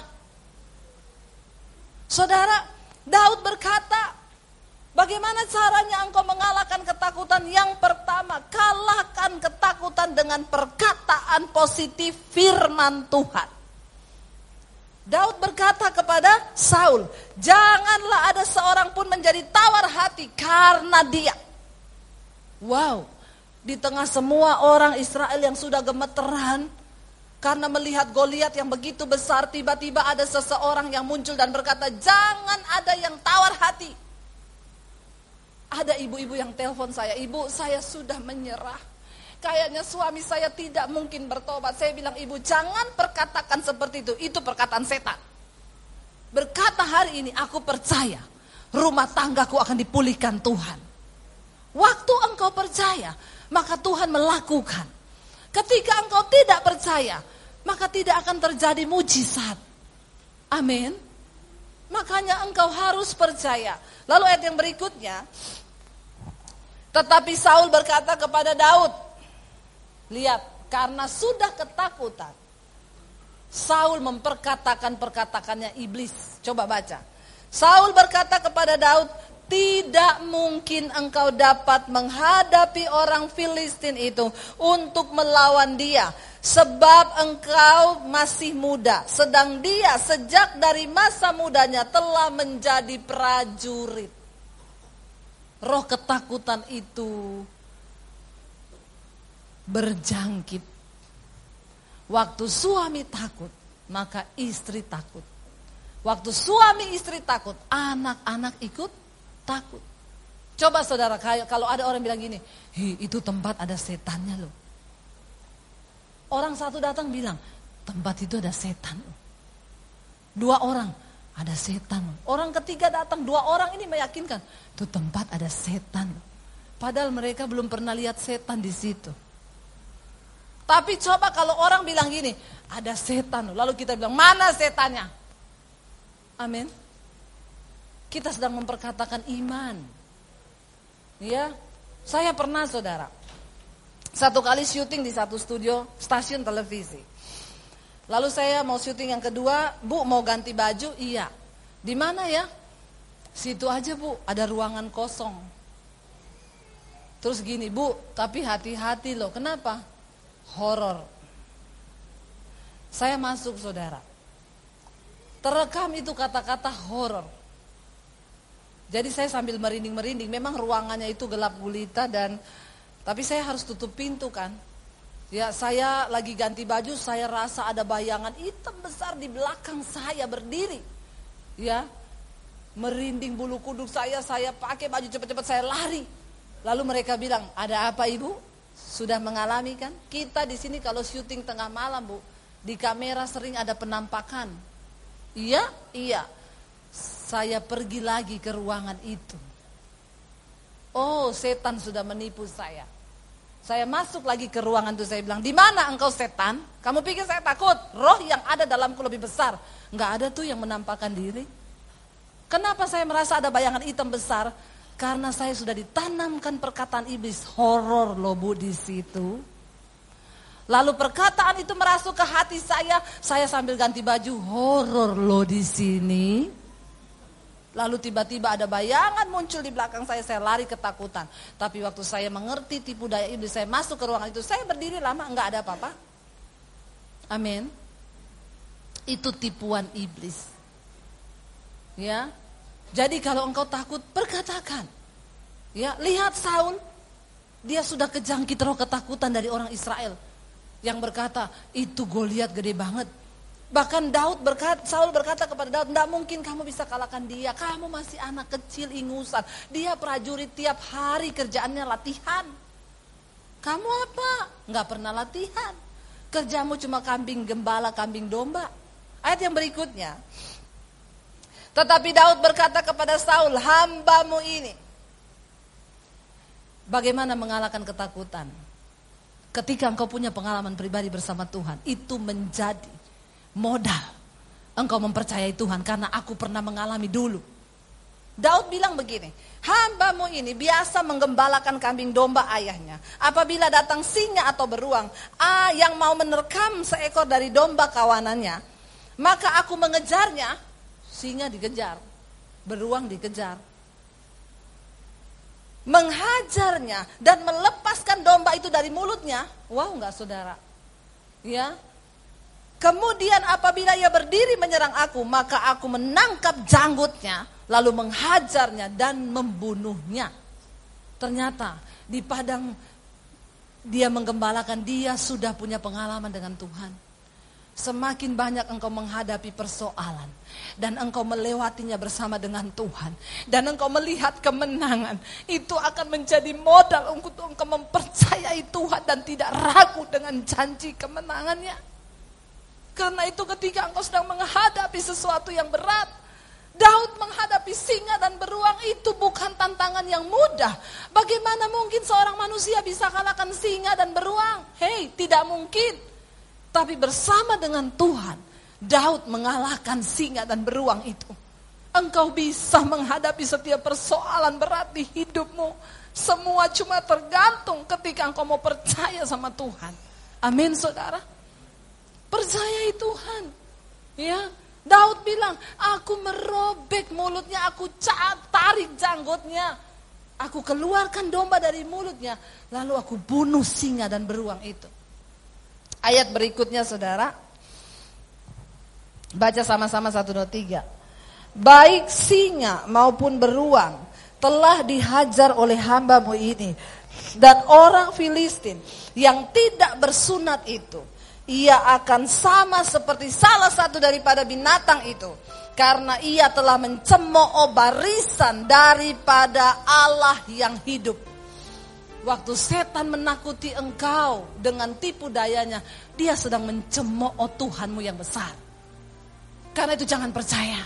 Saudara, Daud berkata, bagaimana caranya engkau mengalahkan ketakutan? Yang pertama, kalahkan ketakutan dengan perkataan positif firman Tuhan. Daud berkata kepada Saul, janganlah ada seorang pun menjadi tawar hati karena dia. Wow, di tengah semua orang Israel yang sudah gemeteran, karena melihat Goliat yang begitu besar, tiba-tiba ada seseorang yang muncul dan berkata, "Jangan ada yang tawar hati." Ada ibu-ibu yang telepon saya, "Ibu, saya sudah menyerah. Kayaknya suami saya tidak mungkin bertobat." Saya bilang, "Ibu, jangan perkatakan seperti itu. Itu perkataan setan." Berkata hari ini, "Aku percaya rumah tanggaku akan dipulihkan Tuhan." Waktu engkau percaya, maka Tuhan melakukan. Ketika engkau tidak percaya, maka tidak akan terjadi mujizat. Amin. Makanya engkau harus percaya. Lalu ayat yang berikutnya, tetapi Saul berkata kepada Daud, lihat, karena sudah ketakutan, Saul memperkatakan perkatakannya iblis. Coba baca. Saul berkata kepada Daud, tidak mungkin engkau dapat menghadapi orang Filistin itu untuk melawan dia. Sebab engkau masih muda. Sedang dia sejak dari masa mudanya telah menjadi prajurit. Roh ketakutan itu berjangkit. Waktu suami takut, maka istri takut. Waktu suami istri takut, anak-anak ikut takut. Coba saudara, kalau ada orang bilang gini, Hi, itu tempat ada setannya loh. Orang satu datang bilang, tempat itu ada setan. Dua orang, ada setan. Orang ketiga datang, dua orang ini meyakinkan, itu tempat ada setan. Padahal mereka belum pernah lihat setan di situ. Tapi coba kalau orang bilang gini, ada setan. Lalu kita bilang, mana setannya? Amin. Kita sedang memperkatakan iman. Ya, saya pernah saudara. Satu kali syuting di satu studio stasiun televisi. Lalu saya mau syuting yang kedua, Bu mau ganti baju? Iya. Di mana ya? Situ aja Bu, ada ruangan kosong. Terus gini, Bu, tapi hati-hati loh. Kenapa? Horor. Saya masuk saudara. Terekam itu kata-kata horor. Jadi saya sambil merinding-merinding, memang ruangannya itu gelap gulita dan tapi saya harus tutup pintu kan. Ya, saya lagi ganti baju, saya rasa ada bayangan hitam besar di belakang saya berdiri. Ya, merinding bulu kuduk saya, saya pakai baju cepat-cepat saya lari. Lalu mereka bilang, ada apa ibu? Sudah mengalami kan? Kita di sini kalau syuting tengah malam bu, di kamera sering ada penampakan. Iya, iya. Saya pergi lagi ke ruangan itu. Oh, setan sudah menipu saya. Saya masuk lagi ke ruangan itu saya bilang, di mana engkau setan? Kamu pikir saya takut? Roh yang ada dalamku lebih besar. Enggak ada tuh yang menampakkan diri. Kenapa saya merasa ada bayangan hitam besar? Karena saya sudah ditanamkan perkataan iblis horor loh bu di situ. Lalu perkataan itu merasuk ke hati saya, saya sambil ganti baju horor loh di sini. Lalu tiba-tiba ada bayangan muncul di belakang saya, saya lari ketakutan. Tapi waktu saya mengerti tipu daya iblis, saya masuk ke ruangan itu, saya berdiri lama, enggak ada apa-apa. Amin. Itu tipuan iblis. Ya. Jadi kalau engkau takut, perkatakan. Ya, lihat Saul, dia sudah kejangkit roh ketakutan dari orang Israel yang berkata, "Itu Goliat gede banget." Bahkan Daud berkata, Saul berkata kepada Daud, tidak mungkin kamu bisa kalahkan dia. Kamu masih anak kecil ingusan. Dia prajurit tiap hari kerjaannya latihan. Kamu apa? Nggak pernah latihan. Kerjamu cuma kambing gembala, kambing domba. Ayat yang berikutnya. Tetapi Daud berkata kepada Saul, hambamu ini. Bagaimana mengalahkan ketakutan? Ketika engkau punya pengalaman pribadi bersama Tuhan, itu menjadi modal engkau mempercayai Tuhan karena aku pernah mengalami dulu. Daud bilang begini, hambamu ini biasa menggembalakan kambing domba ayahnya. Apabila datang singa atau beruang, ah yang mau menerkam seekor dari domba kawanannya, maka aku mengejarnya, singa dikejar, beruang dikejar. Menghajarnya dan melepaskan domba itu dari mulutnya. Wow nggak saudara? Ya, Kemudian apabila ia berdiri menyerang aku, maka aku menangkap janggutnya, lalu menghajarnya dan membunuhnya. Ternyata di padang dia menggembalakan, dia sudah punya pengalaman dengan Tuhan. Semakin banyak engkau menghadapi persoalan dan engkau melewatinya bersama dengan Tuhan dan engkau melihat kemenangan, itu akan menjadi modal untuk engkau mempercayai Tuhan dan tidak ragu dengan janji kemenangannya. Karena itu ketika engkau sedang menghadapi sesuatu yang berat, Daud menghadapi singa dan beruang itu bukan tantangan yang mudah. Bagaimana mungkin seorang manusia bisa kalahkan singa dan beruang? Hei, tidak mungkin. Tapi bersama dengan Tuhan, Daud mengalahkan singa dan beruang itu. Engkau bisa menghadapi setiap persoalan berat di hidupmu. Semua cuma tergantung ketika engkau mau percaya sama Tuhan. Amin saudara. Percayai Tuhan. Ya, Daud bilang, aku merobek mulutnya, aku tarik janggutnya. Aku keluarkan domba dari mulutnya, lalu aku bunuh singa dan beruang itu. Ayat berikutnya saudara, baca sama-sama satu dua tiga. Baik singa maupun beruang telah dihajar oleh hambamu ini. Dan orang Filistin yang tidak bersunat itu ia akan sama seperti salah satu daripada binatang itu karena ia telah mencemooh barisan daripada Allah yang hidup. Waktu setan menakuti engkau dengan tipu dayanya, dia sedang mencemooh Tuhanmu yang besar. Karena itu jangan percaya.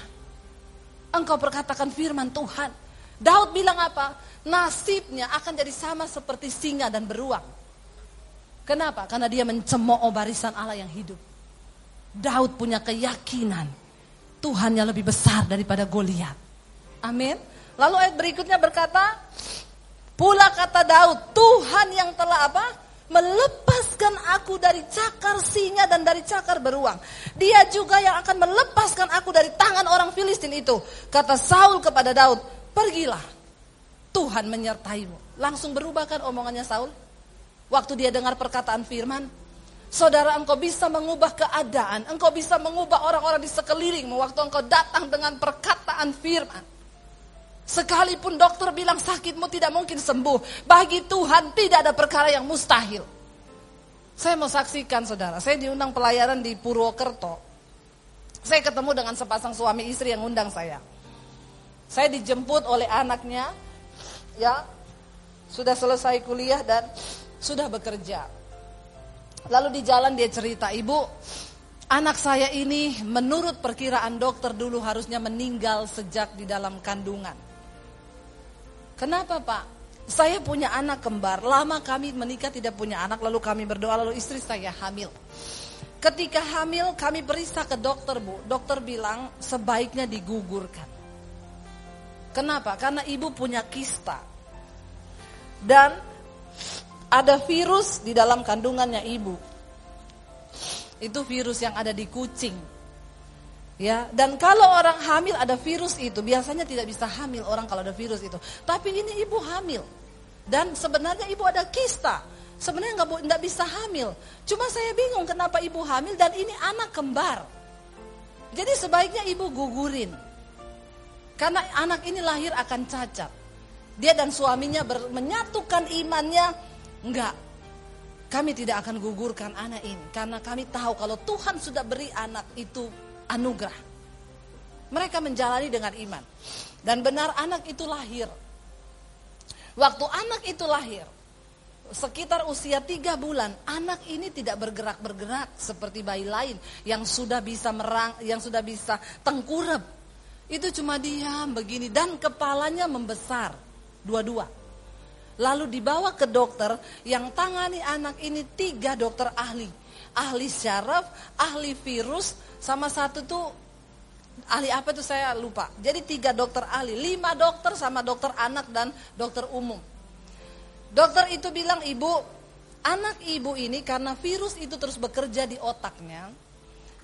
Engkau perkatakan firman Tuhan. Daud bilang apa? Nasibnya akan jadi sama seperti singa dan beruang. Kenapa? Karena dia mencemooh barisan Allah yang hidup. Daud punya keyakinan Tuhan yang lebih besar daripada Goliat. Amin. Lalu ayat berikutnya berkata, pula kata Daud, Tuhan yang telah apa? Melepaskan aku dari cakar singa dan dari cakar beruang. Dia juga yang akan melepaskan aku dari tangan orang Filistin itu. Kata Saul kepada Daud, pergilah. Tuhan menyertaimu. Langsung berubahkan omongannya Saul? Waktu dia dengar perkataan firman, saudara engkau bisa mengubah keadaan, engkau bisa mengubah orang-orang di sekelilingmu waktu engkau datang dengan perkataan firman. Sekalipun dokter bilang sakitmu tidak mungkin sembuh, bagi Tuhan tidak ada perkara yang mustahil. Saya mau saksikan saudara, saya diundang pelayaran di Purwokerto. Saya ketemu dengan sepasang suami istri yang undang saya. Saya dijemput oleh anaknya, ya sudah selesai kuliah dan sudah bekerja. Lalu di jalan dia cerita, ibu, anak saya ini menurut perkiraan dokter dulu harusnya meninggal sejak di dalam kandungan. Kenapa pak? Saya punya anak kembar, lama kami menikah tidak punya anak, lalu kami berdoa, lalu istri saya hamil. Ketika hamil kami periksa ke dokter bu, dokter bilang sebaiknya digugurkan. Kenapa? Karena ibu punya kista. Dan ada virus di dalam kandungannya ibu. Itu virus yang ada di kucing. Ya, dan kalau orang hamil ada virus itu, biasanya tidak bisa hamil orang kalau ada virus itu. Tapi ini ibu hamil. Dan sebenarnya ibu ada kista. Sebenarnya nggak nggak bisa hamil. Cuma saya bingung kenapa ibu hamil dan ini anak kembar. Jadi sebaiknya ibu gugurin. Karena anak ini lahir akan cacat. Dia dan suaminya ber, menyatukan imannya, enggak. Kami tidak akan gugurkan anak ini karena kami tahu kalau Tuhan sudah beri anak itu anugerah. Mereka menjalani dengan iman. Dan benar anak itu lahir. Waktu anak itu lahir, sekitar usia tiga bulan, anak ini tidak bergerak-bergerak seperti bayi lain yang sudah bisa merang, yang sudah bisa tengkurap. Itu cuma diam begini dan kepalanya membesar dua-dua. Lalu dibawa ke dokter yang tangani anak ini tiga dokter ahli. Ahli syaraf, ahli virus, sama satu tuh ahli apa tuh saya lupa. Jadi tiga dokter ahli, lima dokter sama dokter anak dan dokter umum. Dokter itu bilang ibu, anak ibu ini karena virus itu terus bekerja di otaknya.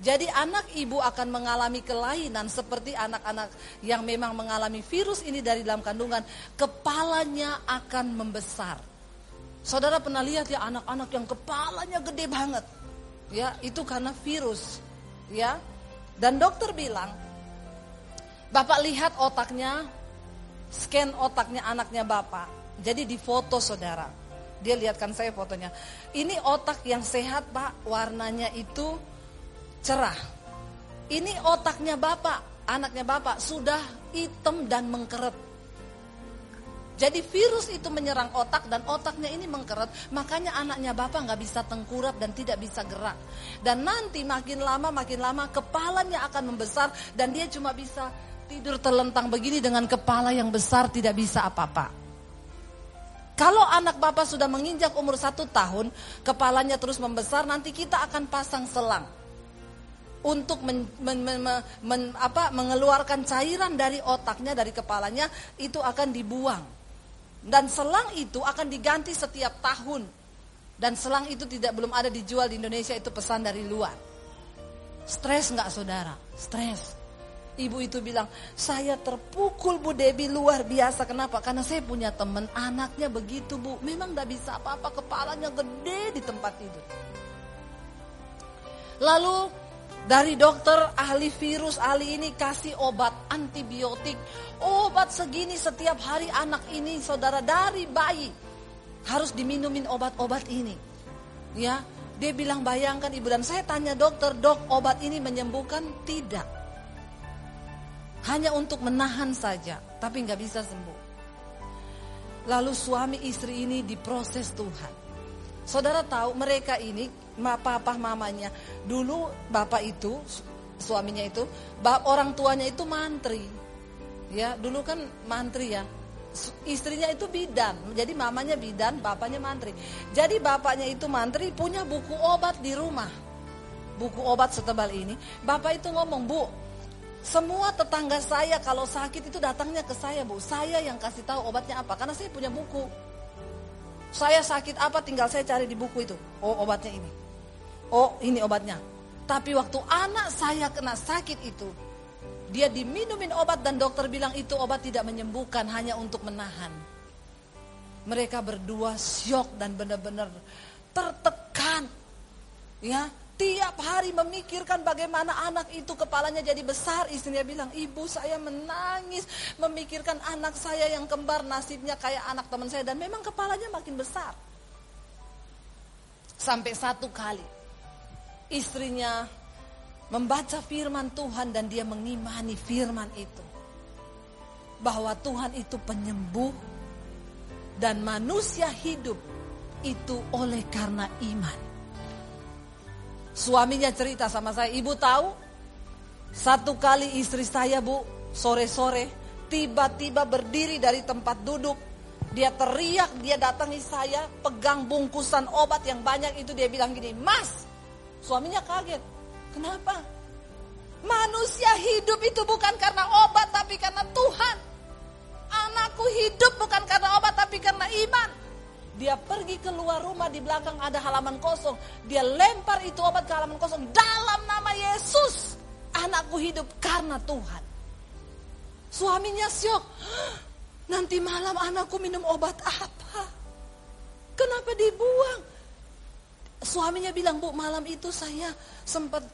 Jadi anak ibu akan mengalami kelainan seperti anak-anak yang memang mengalami virus ini dari dalam kandungan. Kepalanya akan membesar. Saudara pernah lihat ya anak-anak yang kepalanya gede banget. Ya, itu karena virus ya. Dan dokter bilang, Bapak lihat otaknya, scan otaknya anaknya Bapak. Jadi di foto saudara. Dia lihatkan saya fotonya. Ini otak yang sehat Pak, warnanya itu cerah. Ini otaknya Bapak, anaknya Bapak sudah hitam dan mengkeret. Jadi virus itu menyerang otak dan otaknya ini mengkeret, makanya anaknya bapak nggak bisa tengkurap dan tidak bisa gerak. Dan nanti makin lama makin lama kepalanya akan membesar dan dia cuma bisa tidur terlentang begini dengan kepala yang besar tidak bisa apa-apa. Kalau anak bapak sudah menginjak umur satu tahun, kepalanya terus membesar, nanti kita akan pasang selang untuk men, men, men, men, apa, mengeluarkan cairan dari otaknya, dari kepalanya, itu akan dibuang. Dan selang itu akan diganti setiap tahun. Dan selang itu tidak belum ada dijual di Indonesia itu pesan dari luar. Stres nggak saudara? Stres. Ibu itu bilang, saya terpukul Bu Debi luar biasa. Kenapa? Karena saya punya teman, anaknya begitu Bu. Memang nggak bisa apa-apa, kepalanya gede di tempat tidur. Lalu dari dokter ahli virus ahli ini kasih obat antibiotik. Obat segini setiap hari anak ini saudara dari bayi harus diminumin obat-obat ini. Ya, dia bilang bayangkan ibu dan saya tanya dokter, dok obat ini menyembuhkan? Tidak. Hanya untuk menahan saja, tapi nggak bisa sembuh. Lalu suami istri ini diproses Tuhan. Saudara tahu mereka ini papa mamanya. Dulu bapak itu suaminya itu orang tuanya itu mantri. Ya, dulu kan mantri ya. Istrinya itu bidan, jadi mamanya bidan, bapaknya mantri. Jadi bapaknya itu mantri punya buku obat di rumah. Buku obat setebal ini. Bapak itu ngomong, "Bu, semua tetangga saya kalau sakit itu datangnya ke saya, Bu. Saya yang kasih tahu obatnya apa karena saya punya buku. Saya sakit apa tinggal saya cari di buku itu. Oh, obatnya ini oh ini obatnya. Tapi waktu anak saya kena sakit itu, dia diminumin obat dan dokter bilang itu obat tidak menyembuhkan, hanya untuk menahan. Mereka berdua syok dan benar-benar tertekan. Ya, tiap hari memikirkan bagaimana anak itu kepalanya jadi besar. Istrinya bilang, ibu saya menangis memikirkan anak saya yang kembar nasibnya kayak anak teman saya. Dan memang kepalanya makin besar. Sampai satu kali istrinya membaca firman Tuhan dan dia mengimani firman itu. Bahwa Tuhan itu penyembuh dan manusia hidup itu oleh karena iman. Suaminya cerita sama saya, ibu tahu satu kali istri saya bu sore-sore tiba-tiba berdiri dari tempat duduk dia teriak, dia datangi saya, pegang bungkusan obat yang banyak itu dia bilang gini, Mas, suaminya kaget. Kenapa? Manusia hidup itu bukan karena obat tapi karena Tuhan. Anakku hidup bukan karena obat tapi karena iman. Dia pergi keluar rumah di belakang ada halaman kosong. Dia lempar itu obat ke halaman kosong dalam nama Yesus. Anakku hidup karena Tuhan. Suaminya syok. Nanti malam anakku minum obat apa? Kenapa dibuang? Suaminya bilang, bu malam itu saya sempat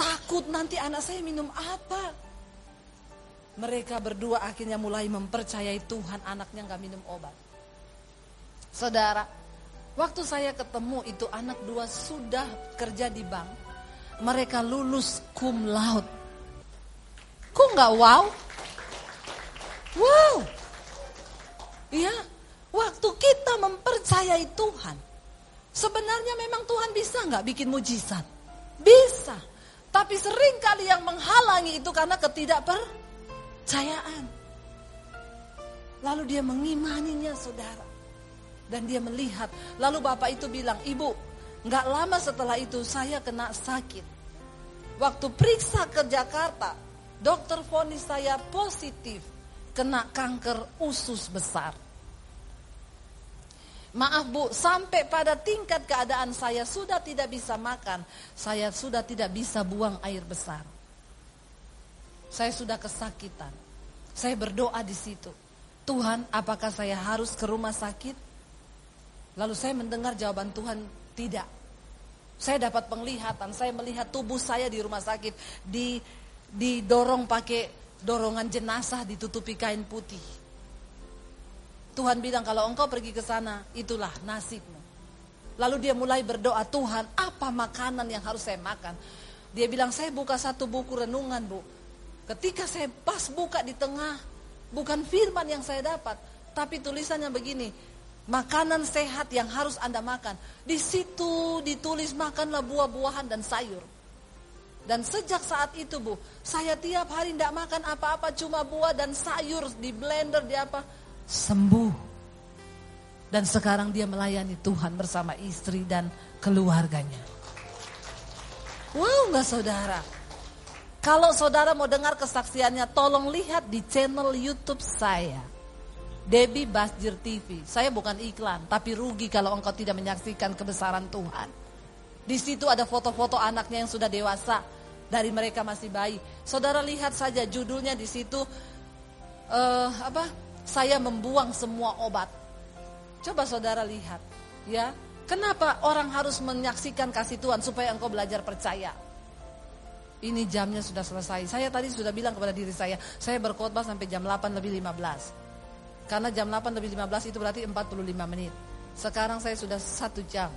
takut nanti anak saya minum apa. Mereka berdua akhirnya mulai mempercayai Tuhan anaknya nggak minum obat. Saudara, waktu saya ketemu itu anak dua sudah kerja di bank. Mereka lulus cum laude. Kok nggak wow? Wow, Ya, waktu kita mempercayai Tuhan, sebenarnya memang Tuhan bisa nggak bikin mujizat? Bisa. Tapi sering kali yang menghalangi itu karena ketidakpercayaan. Lalu dia mengimaninya saudara. Dan dia melihat. Lalu bapak itu bilang, ibu nggak lama setelah itu saya kena sakit. Waktu periksa ke Jakarta, dokter vonis saya positif kena kanker usus besar. Maaf bu, sampai pada tingkat keadaan saya sudah tidak bisa makan, saya sudah tidak bisa buang air besar. Saya sudah kesakitan. Saya berdoa di situ. Tuhan, apakah saya harus ke rumah sakit? Lalu saya mendengar jawaban Tuhan, tidak. Saya dapat penglihatan, saya melihat tubuh saya di rumah sakit di didorong pakai dorongan jenazah ditutupi kain putih. Tuhan bilang kalau engkau pergi ke sana, itulah nasibmu. Lalu dia mulai berdoa, Tuhan apa makanan yang harus saya makan? Dia bilang, saya buka satu buku renungan bu. Ketika saya pas buka di tengah, bukan firman yang saya dapat. Tapi tulisannya begini, makanan sehat yang harus Anda makan. Di situ ditulis makanlah buah-buahan dan sayur. Dan sejak saat itu bu, saya tiap hari tidak makan apa-apa cuma buah dan sayur di blender di apa sembuh. Dan sekarang dia melayani Tuhan bersama istri dan keluarganya. Wow nggak saudara? Kalau saudara mau dengar kesaksiannya, tolong lihat di channel YouTube saya. Debbie Basjir TV. Saya bukan iklan, tapi rugi kalau engkau tidak menyaksikan kebesaran Tuhan. Di situ ada foto-foto anaknya yang sudah dewasa, dari mereka masih bayi. Saudara lihat saja judulnya di situ uh, apa? saya membuang semua obat. Coba saudara lihat, ya. Kenapa orang harus menyaksikan kasih Tuhan supaya engkau belajar percaya? Ini jamnya sudah selesai. Saya tadi sudah bilang kepada diri saya, saya berkhotbah sampai jam 8 lebih 15. Karena jam 8 lebih 15 itu berarti 45 menit. Sekarang saya sudah satu jam.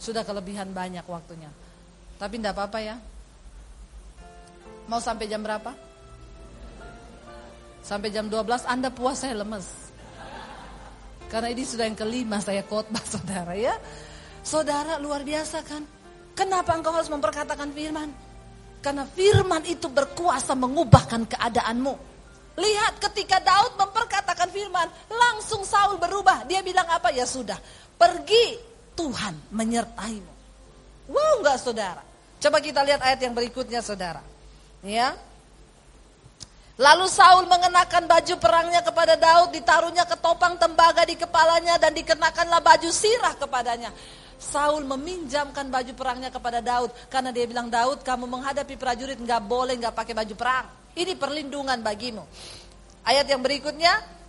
Sudah kelebihan banyak waktunya. Tapi tidak apa-apa ya. Mau sampai jam berapa? Sampai jam 12 Anda puas saya lemes. Karena ini sudah yang kelima saya khotbah [LAUGHS] saudara ya. Saudara luar biasa kan. Kenapa engkau harus memperkatakan firman? Karena firman itu berkuasa mengubahkan keadaanmu. Lihat ketika Daud memperkatakan firman, langsung Saul berubah. Dia bilang apa? Ya sudah, pergi Tuhan menyertaimu. Wow enggak saudara? Coba kita lihat ayat yang berikutnya saudara. Ya, Lalu Saul mengenakan baju perangnya kepada Daud, ditaruhnya ketopang tembaga di kepalanya dan dikenakanlah baju sirah kepadanya. Saul meminjamkan baju perangnya kepada Daud karena dia bilang Daud kamu menghadapi prajurit nggak boleh nggak pakai baju perang. Ini perlindungan bagimu. Ayat yang berikutnya,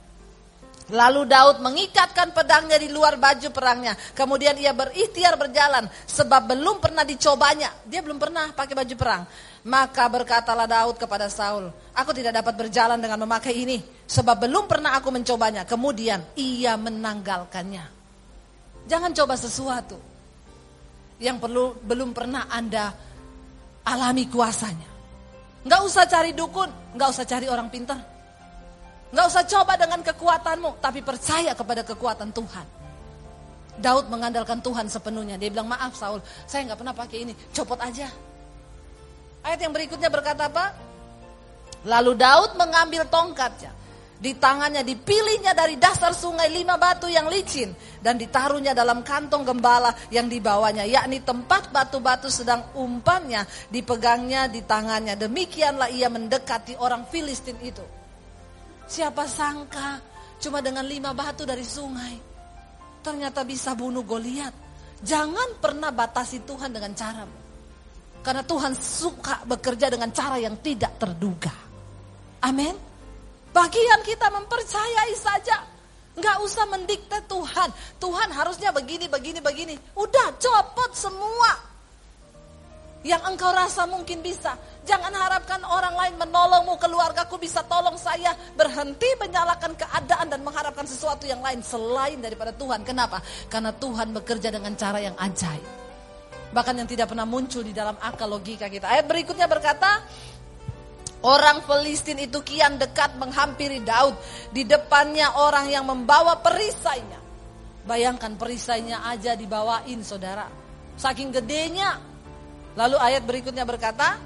Lalu Daud mengikatkan pedangnya di luar baju perangnya. Kemudian ia berikhtiar berjalan sebab belum pernah dicobanya. Dia belum pernah pakai baju perang. Maka berkatalah Daud kepada Saul, aku tidak dapat berjalan dengan memakai ini, sebab belum pernah aku mencobanya. Kemudian ia menanggalkannya. Jangan coba sesuatu yang perlu belum pernah Anda alami kuasanya. Nggak usah cari dukun, nggak usah cari orang pintar. Nggak usah coba dengan kekuatanmu, tapi percaya kepada kekuatan Tuhan. Daud mengandalkan Tuhan sepenuhnya. Dia bilang, maaf Saul, saya nggak pernah pakai ini, copot aja. Ayat yang berikutnya berkata apa? Lalu Daud mengambil tongkatnya. Di tangannya dipilihnya dari dasar sungai lima batu yang licin. Dan ditaruhnya dalam kantong gembala yang dibawanya. Yakni tempat batu-batu sedang umpannya dipegangnya di tangannya. Demikianlah ia mendekati orang Filistin itu. Siapa sangka cuma dengan lima batu dari sungai. Ternyata bisa bunuh Goliat. Jangan pernah batasi Tuhan dengan caramu. Karena Tuhan suka bekerja dengan cara yang tidak terduga. Amin. Bagian kita mempercayai saja. Nggak usah mendikte Tuhan. Tuhan harusnya begini, begini, begini. Udah copot semua. Yang engkau rasa mungkin bisa. Jangan harapkan orang lain menolongmu, keluargaku bisa tolong saya. Berhenti menyalahkan keadaan dan mengharapkan sesuatu yang lain selain daripada Tuhan. Kenapa? Karena Tuhan bekerja dengan cara yang ajaib bahkan yang tidak pernah muncul di dalam akal logika kita. Ayat berikutnya berkata, Orang Filistin itu kian dekat menghampiri Daud. Di depannya orang yang membawa perisainya. Bayangkan perisainya aja dibawain saudara. Saking gedenya. Lalu ayat berikutnya berkata,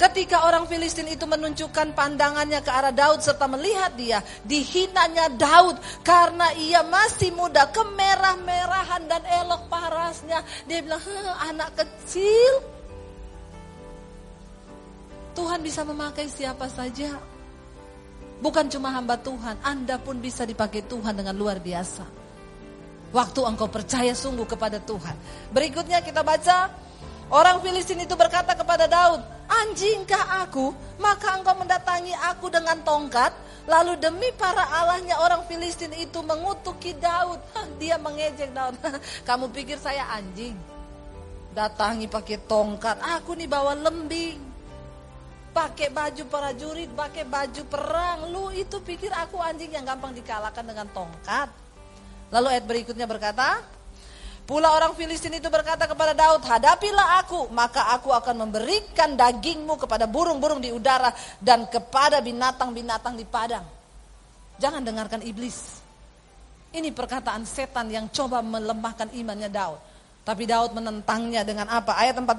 Ketika orang Filistin itu menunjukkan pandangannya ke arah Daud serta melihat dia, dihinanya Daud karena ia masih muda, kemerah-merahan dan elok parasnya. Dia bilang, anak kecil. Tuhan bisa memakai siapa saja. Bukan cuma hamba Tuhan, Anda pun bisa dipakai Tuhan dengan luar biasa. Waktu engkau percaya sungguh kepada Tuhan. Berikutnya kita baca, orang Filistin itu berkata kepada Daud, Anjingkah aku? Maka engkau mendatangi aku dengan tongkat. Lalu demi para allahnya orang Filistin itu mengutuki Daud. [LAUGHS] Dia mengejek Daud. [LAUGHS] Kamu pikir saya anjing? Datangi pakai tongkat. Aku nih bawa lembing. Pakai baju prajurit, pakai baju perang. Lu itu pikir aku anjing yang gampang dikalahkan dengan tongkat. Lalu ayat berikutnya berkata, Pula orang Filistin itu berkata kepada Daud, hadapilah aku, maka aku akan memberikan dagingmu kepada burung-burung di udara dan kepada binatang-binatang di padang. Jangan dengarkan iblis. Ini perkataan setan yang coba melemahkan imannya Daud. Tapi Daud menentangnya dengan apa? Ayat 45.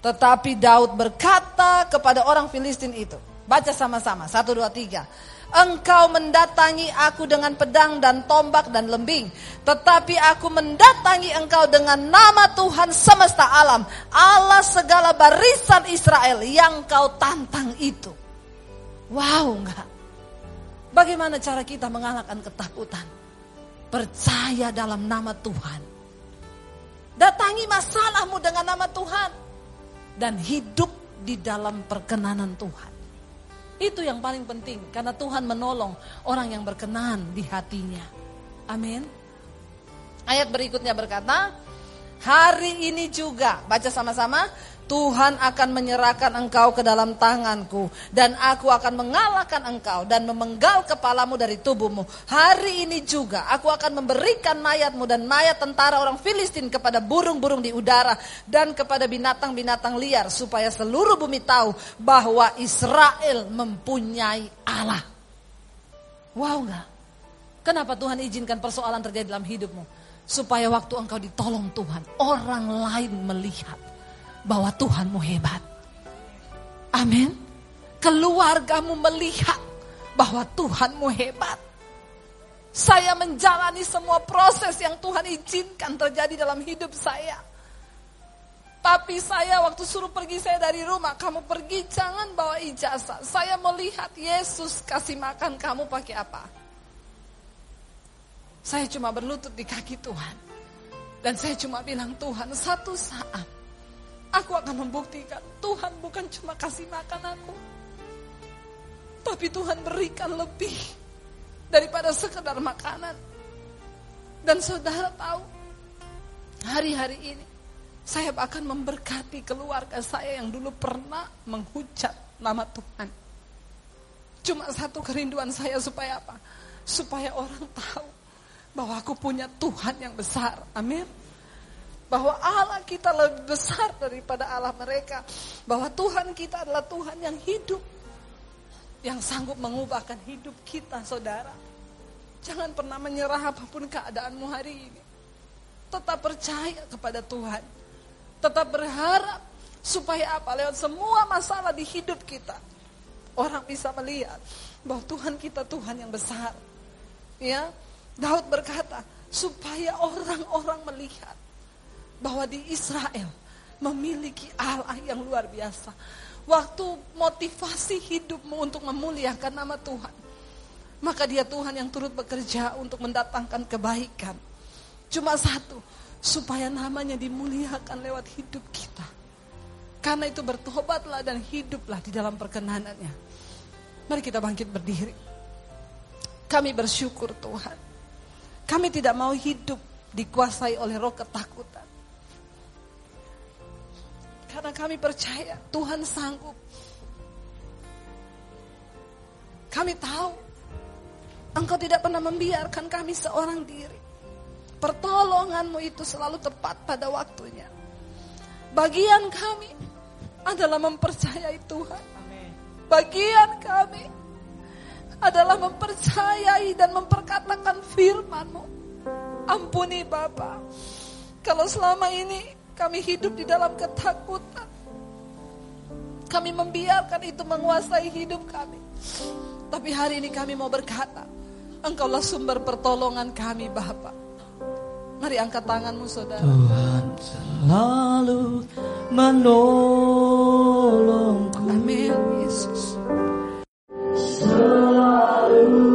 Tetapi Daud berkata kepada orang Filistin itu. Baca sama-sama, satu, dua, tiga. Engkau mendatangi aku dengan pedang dan tombak dan lembing. Tetapi aku mendatangi engkau dengan nama Tuhan semesta alam. Allah segala barisan Israel yang kau tantang itu. Wow enggak? Bagaimana cara kita mengalahkan ketakutan? Percaya dalam nama Tuhan. Datangi masalahmu dengan nama Tuhan. Dan hidup di dalam perkenanan Tuhan. Itu yang paling penting karena Tuhan menolong orang yang berkenan di hatinya. Amin. Ayat berikutnya berkata, hari ini juga baca sama-sama Tuhan akan menyerahkan engkau ke dalam tanganku dan aku akan mengalahkan engkau dan memenggal kepalamu dari tubuhmu. Hari ini juga aku akan memberikan mayatmu dan mayat tentara orang Filistin kepada burung-burung di udara dan kepada binatang-binatang liar supaya seluruh bumi tahu bahwa Israel mempunyai Allah. Wow enggak? Kenapa Tuhan izinkan persoalan terjadi dalam hidupmu? Supaya waktu engkau ditolong Tuhan, orang lain melihat bahwa Tuhanmu hebat. Amin. Keluargamu melihat bahwa Tuhanmu hebat. Saya menjalani semua proses yang Tuhan izinkan terjadi dalam hidup saya. Tapi saya waktu suruh pergi saya dari rumah, kamu pergi jangan bawa ijazah. Saya melihat Yesus kasih makan kamu pakai apa. Saya cuma berlutut di kaki Tuhan. Dan saya cuma bilang Tuhan satu saat Aku akan membuktikan Tuhan bukan cuma kasih makan aku. Tapi Tuhan berikan lebih daripada sekedar makanan. Dan saudara tahu, hari-hari ini saya akan memberkati keluarga saya yang dulu pernah menghujat nama Tuhan. Cuma satu kerinduan saya supaya apa? Supaya orang tahu bahwa aku punya Tuhan yang besar. Amin. Bahwa Allah kita lebih besar daripada Allah mereka. Bahwa Tuhan kita adalah Tuhan yang hidup. Yang sanggup mengubahkan hidup kita saudara. Jangan pernah menyerah apa pun keadaanmu hari ini. Tetap percaya kepada Tuhan. Tetap berharap supaya apa? Lewat semua masalah di hidup kita. Orang bisa melihat bahwa Tuhan kita Tuhan yang besar. Ya, Daud berkata, supaya orang-orang melihat bahwa di Israel memiliki Allah yang luar biasa. Waktu motivasi hidupmu untuk memuliakan nama Tuhan, maka dia Tuhan yang turut bekerja untuk mendatangkan kebaikan. Cuma satu, supaya namanya dimuliakan lewat hidup kita. Karena itu bertobatlah dan hiduplah di dalam perkenanannya. Mari kita bangkit berdiri. Kami bersyukur Tuhan. Kami tidak mau hidup dikuasai oleh roh ketakutan. Karena kami percaya Tuhan sanggup. Kami tahu Engkau tidak pernah membiarkan kami seorang diri. Pertolonganmu itu selalu tepat pada waktunya. Bagian kami adalah mempercayai Tuhan. Bagian kami adalah mempercayai dan memperkatakan firman-Mu. Ampuni Bapa, kalau selama ini kami hidup di dalam ketakutan, kami membiarkan itu menguasai hidup kami. Tapi hari ini kami mau berkata, Engkaulah sumber pertolongan kami Bapa. Mari angkat tanganmu saudara. Tuhan selalu menolongku. Amin Yesus. Shalom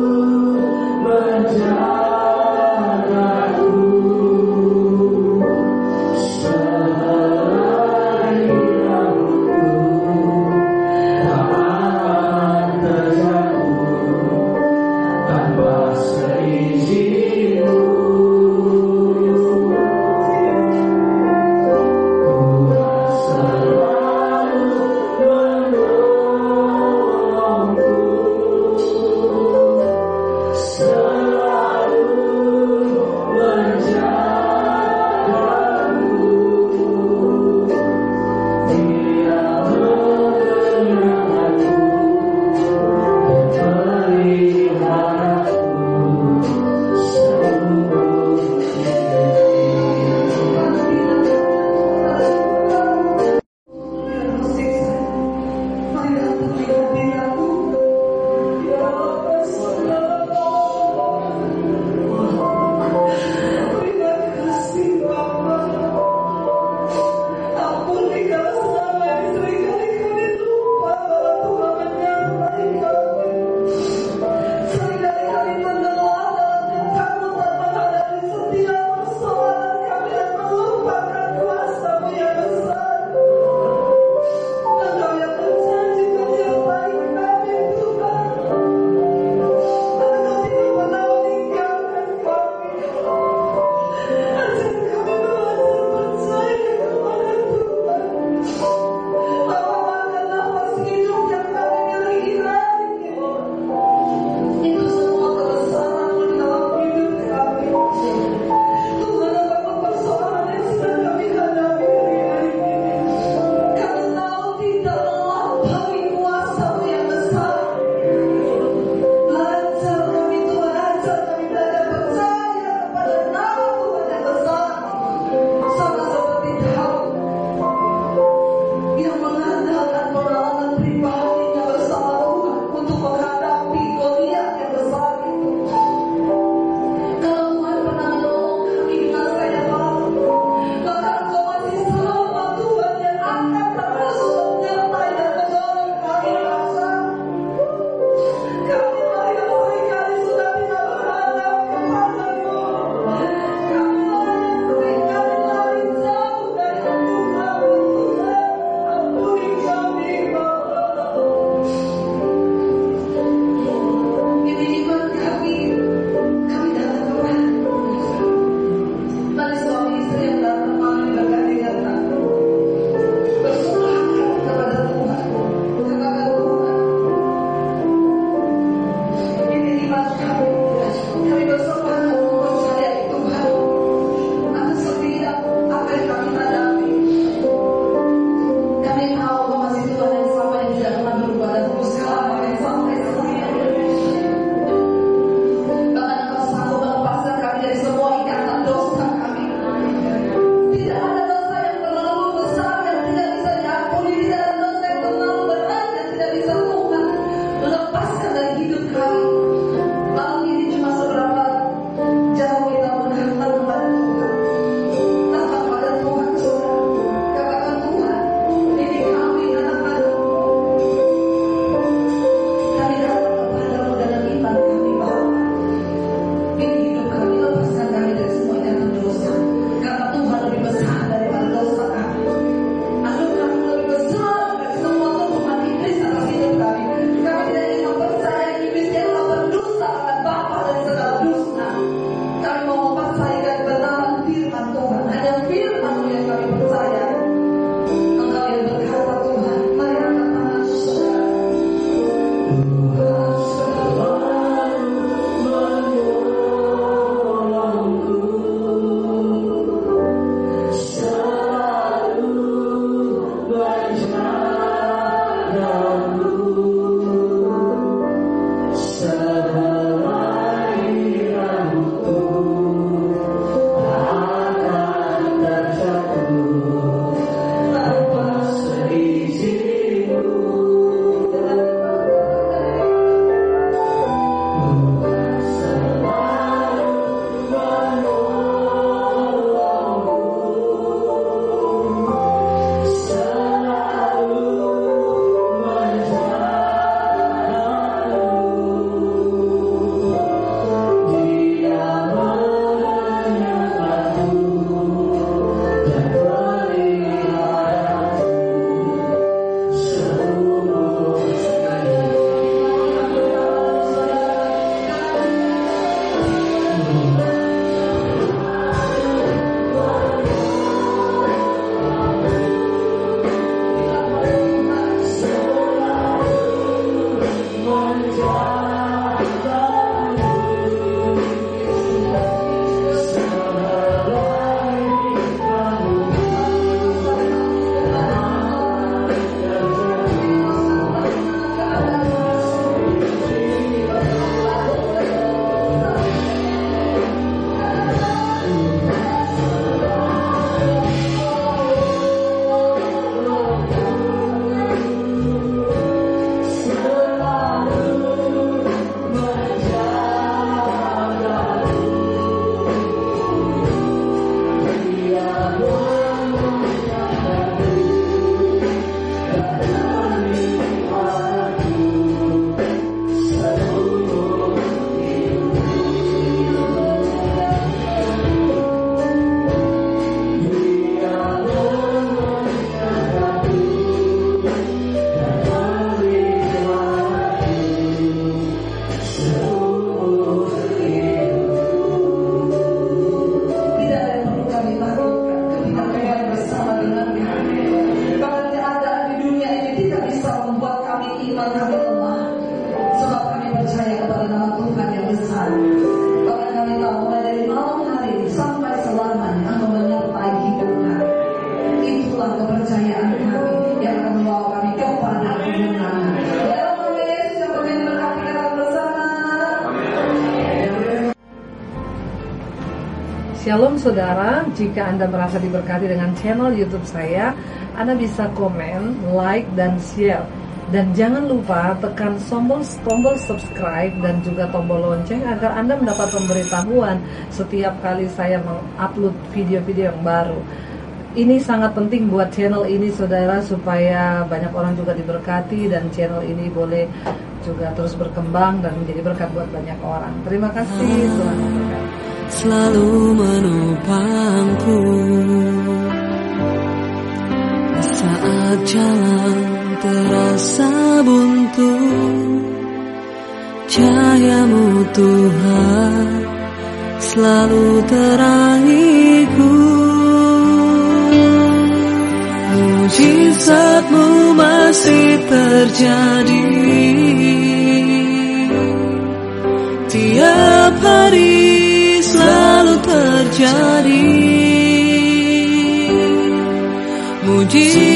saudara, jika Anda merasa diberkati dengan channel YouTube saya, Anda bisa komen, like, dan share. Dan jangan lupa tekan tombol tombol subscribe dan juga tombol lonceng agar Anda mendapat pemberitahuan setiap kali saya mengupload video-video yang baru. Ini sangat penting buat channel ini saudara supaya banyak orang juga diberkati dan channel ini boleh juga terus berkembang dan menjadi berkat buat banyak orang. Terima kasih Tuhan selalu menopangku. Saat jalan terasa buntu cahayamu Tuhan selalu terangiku mujizatmu masih terjadi. Tiap hari terjadi. Mujizat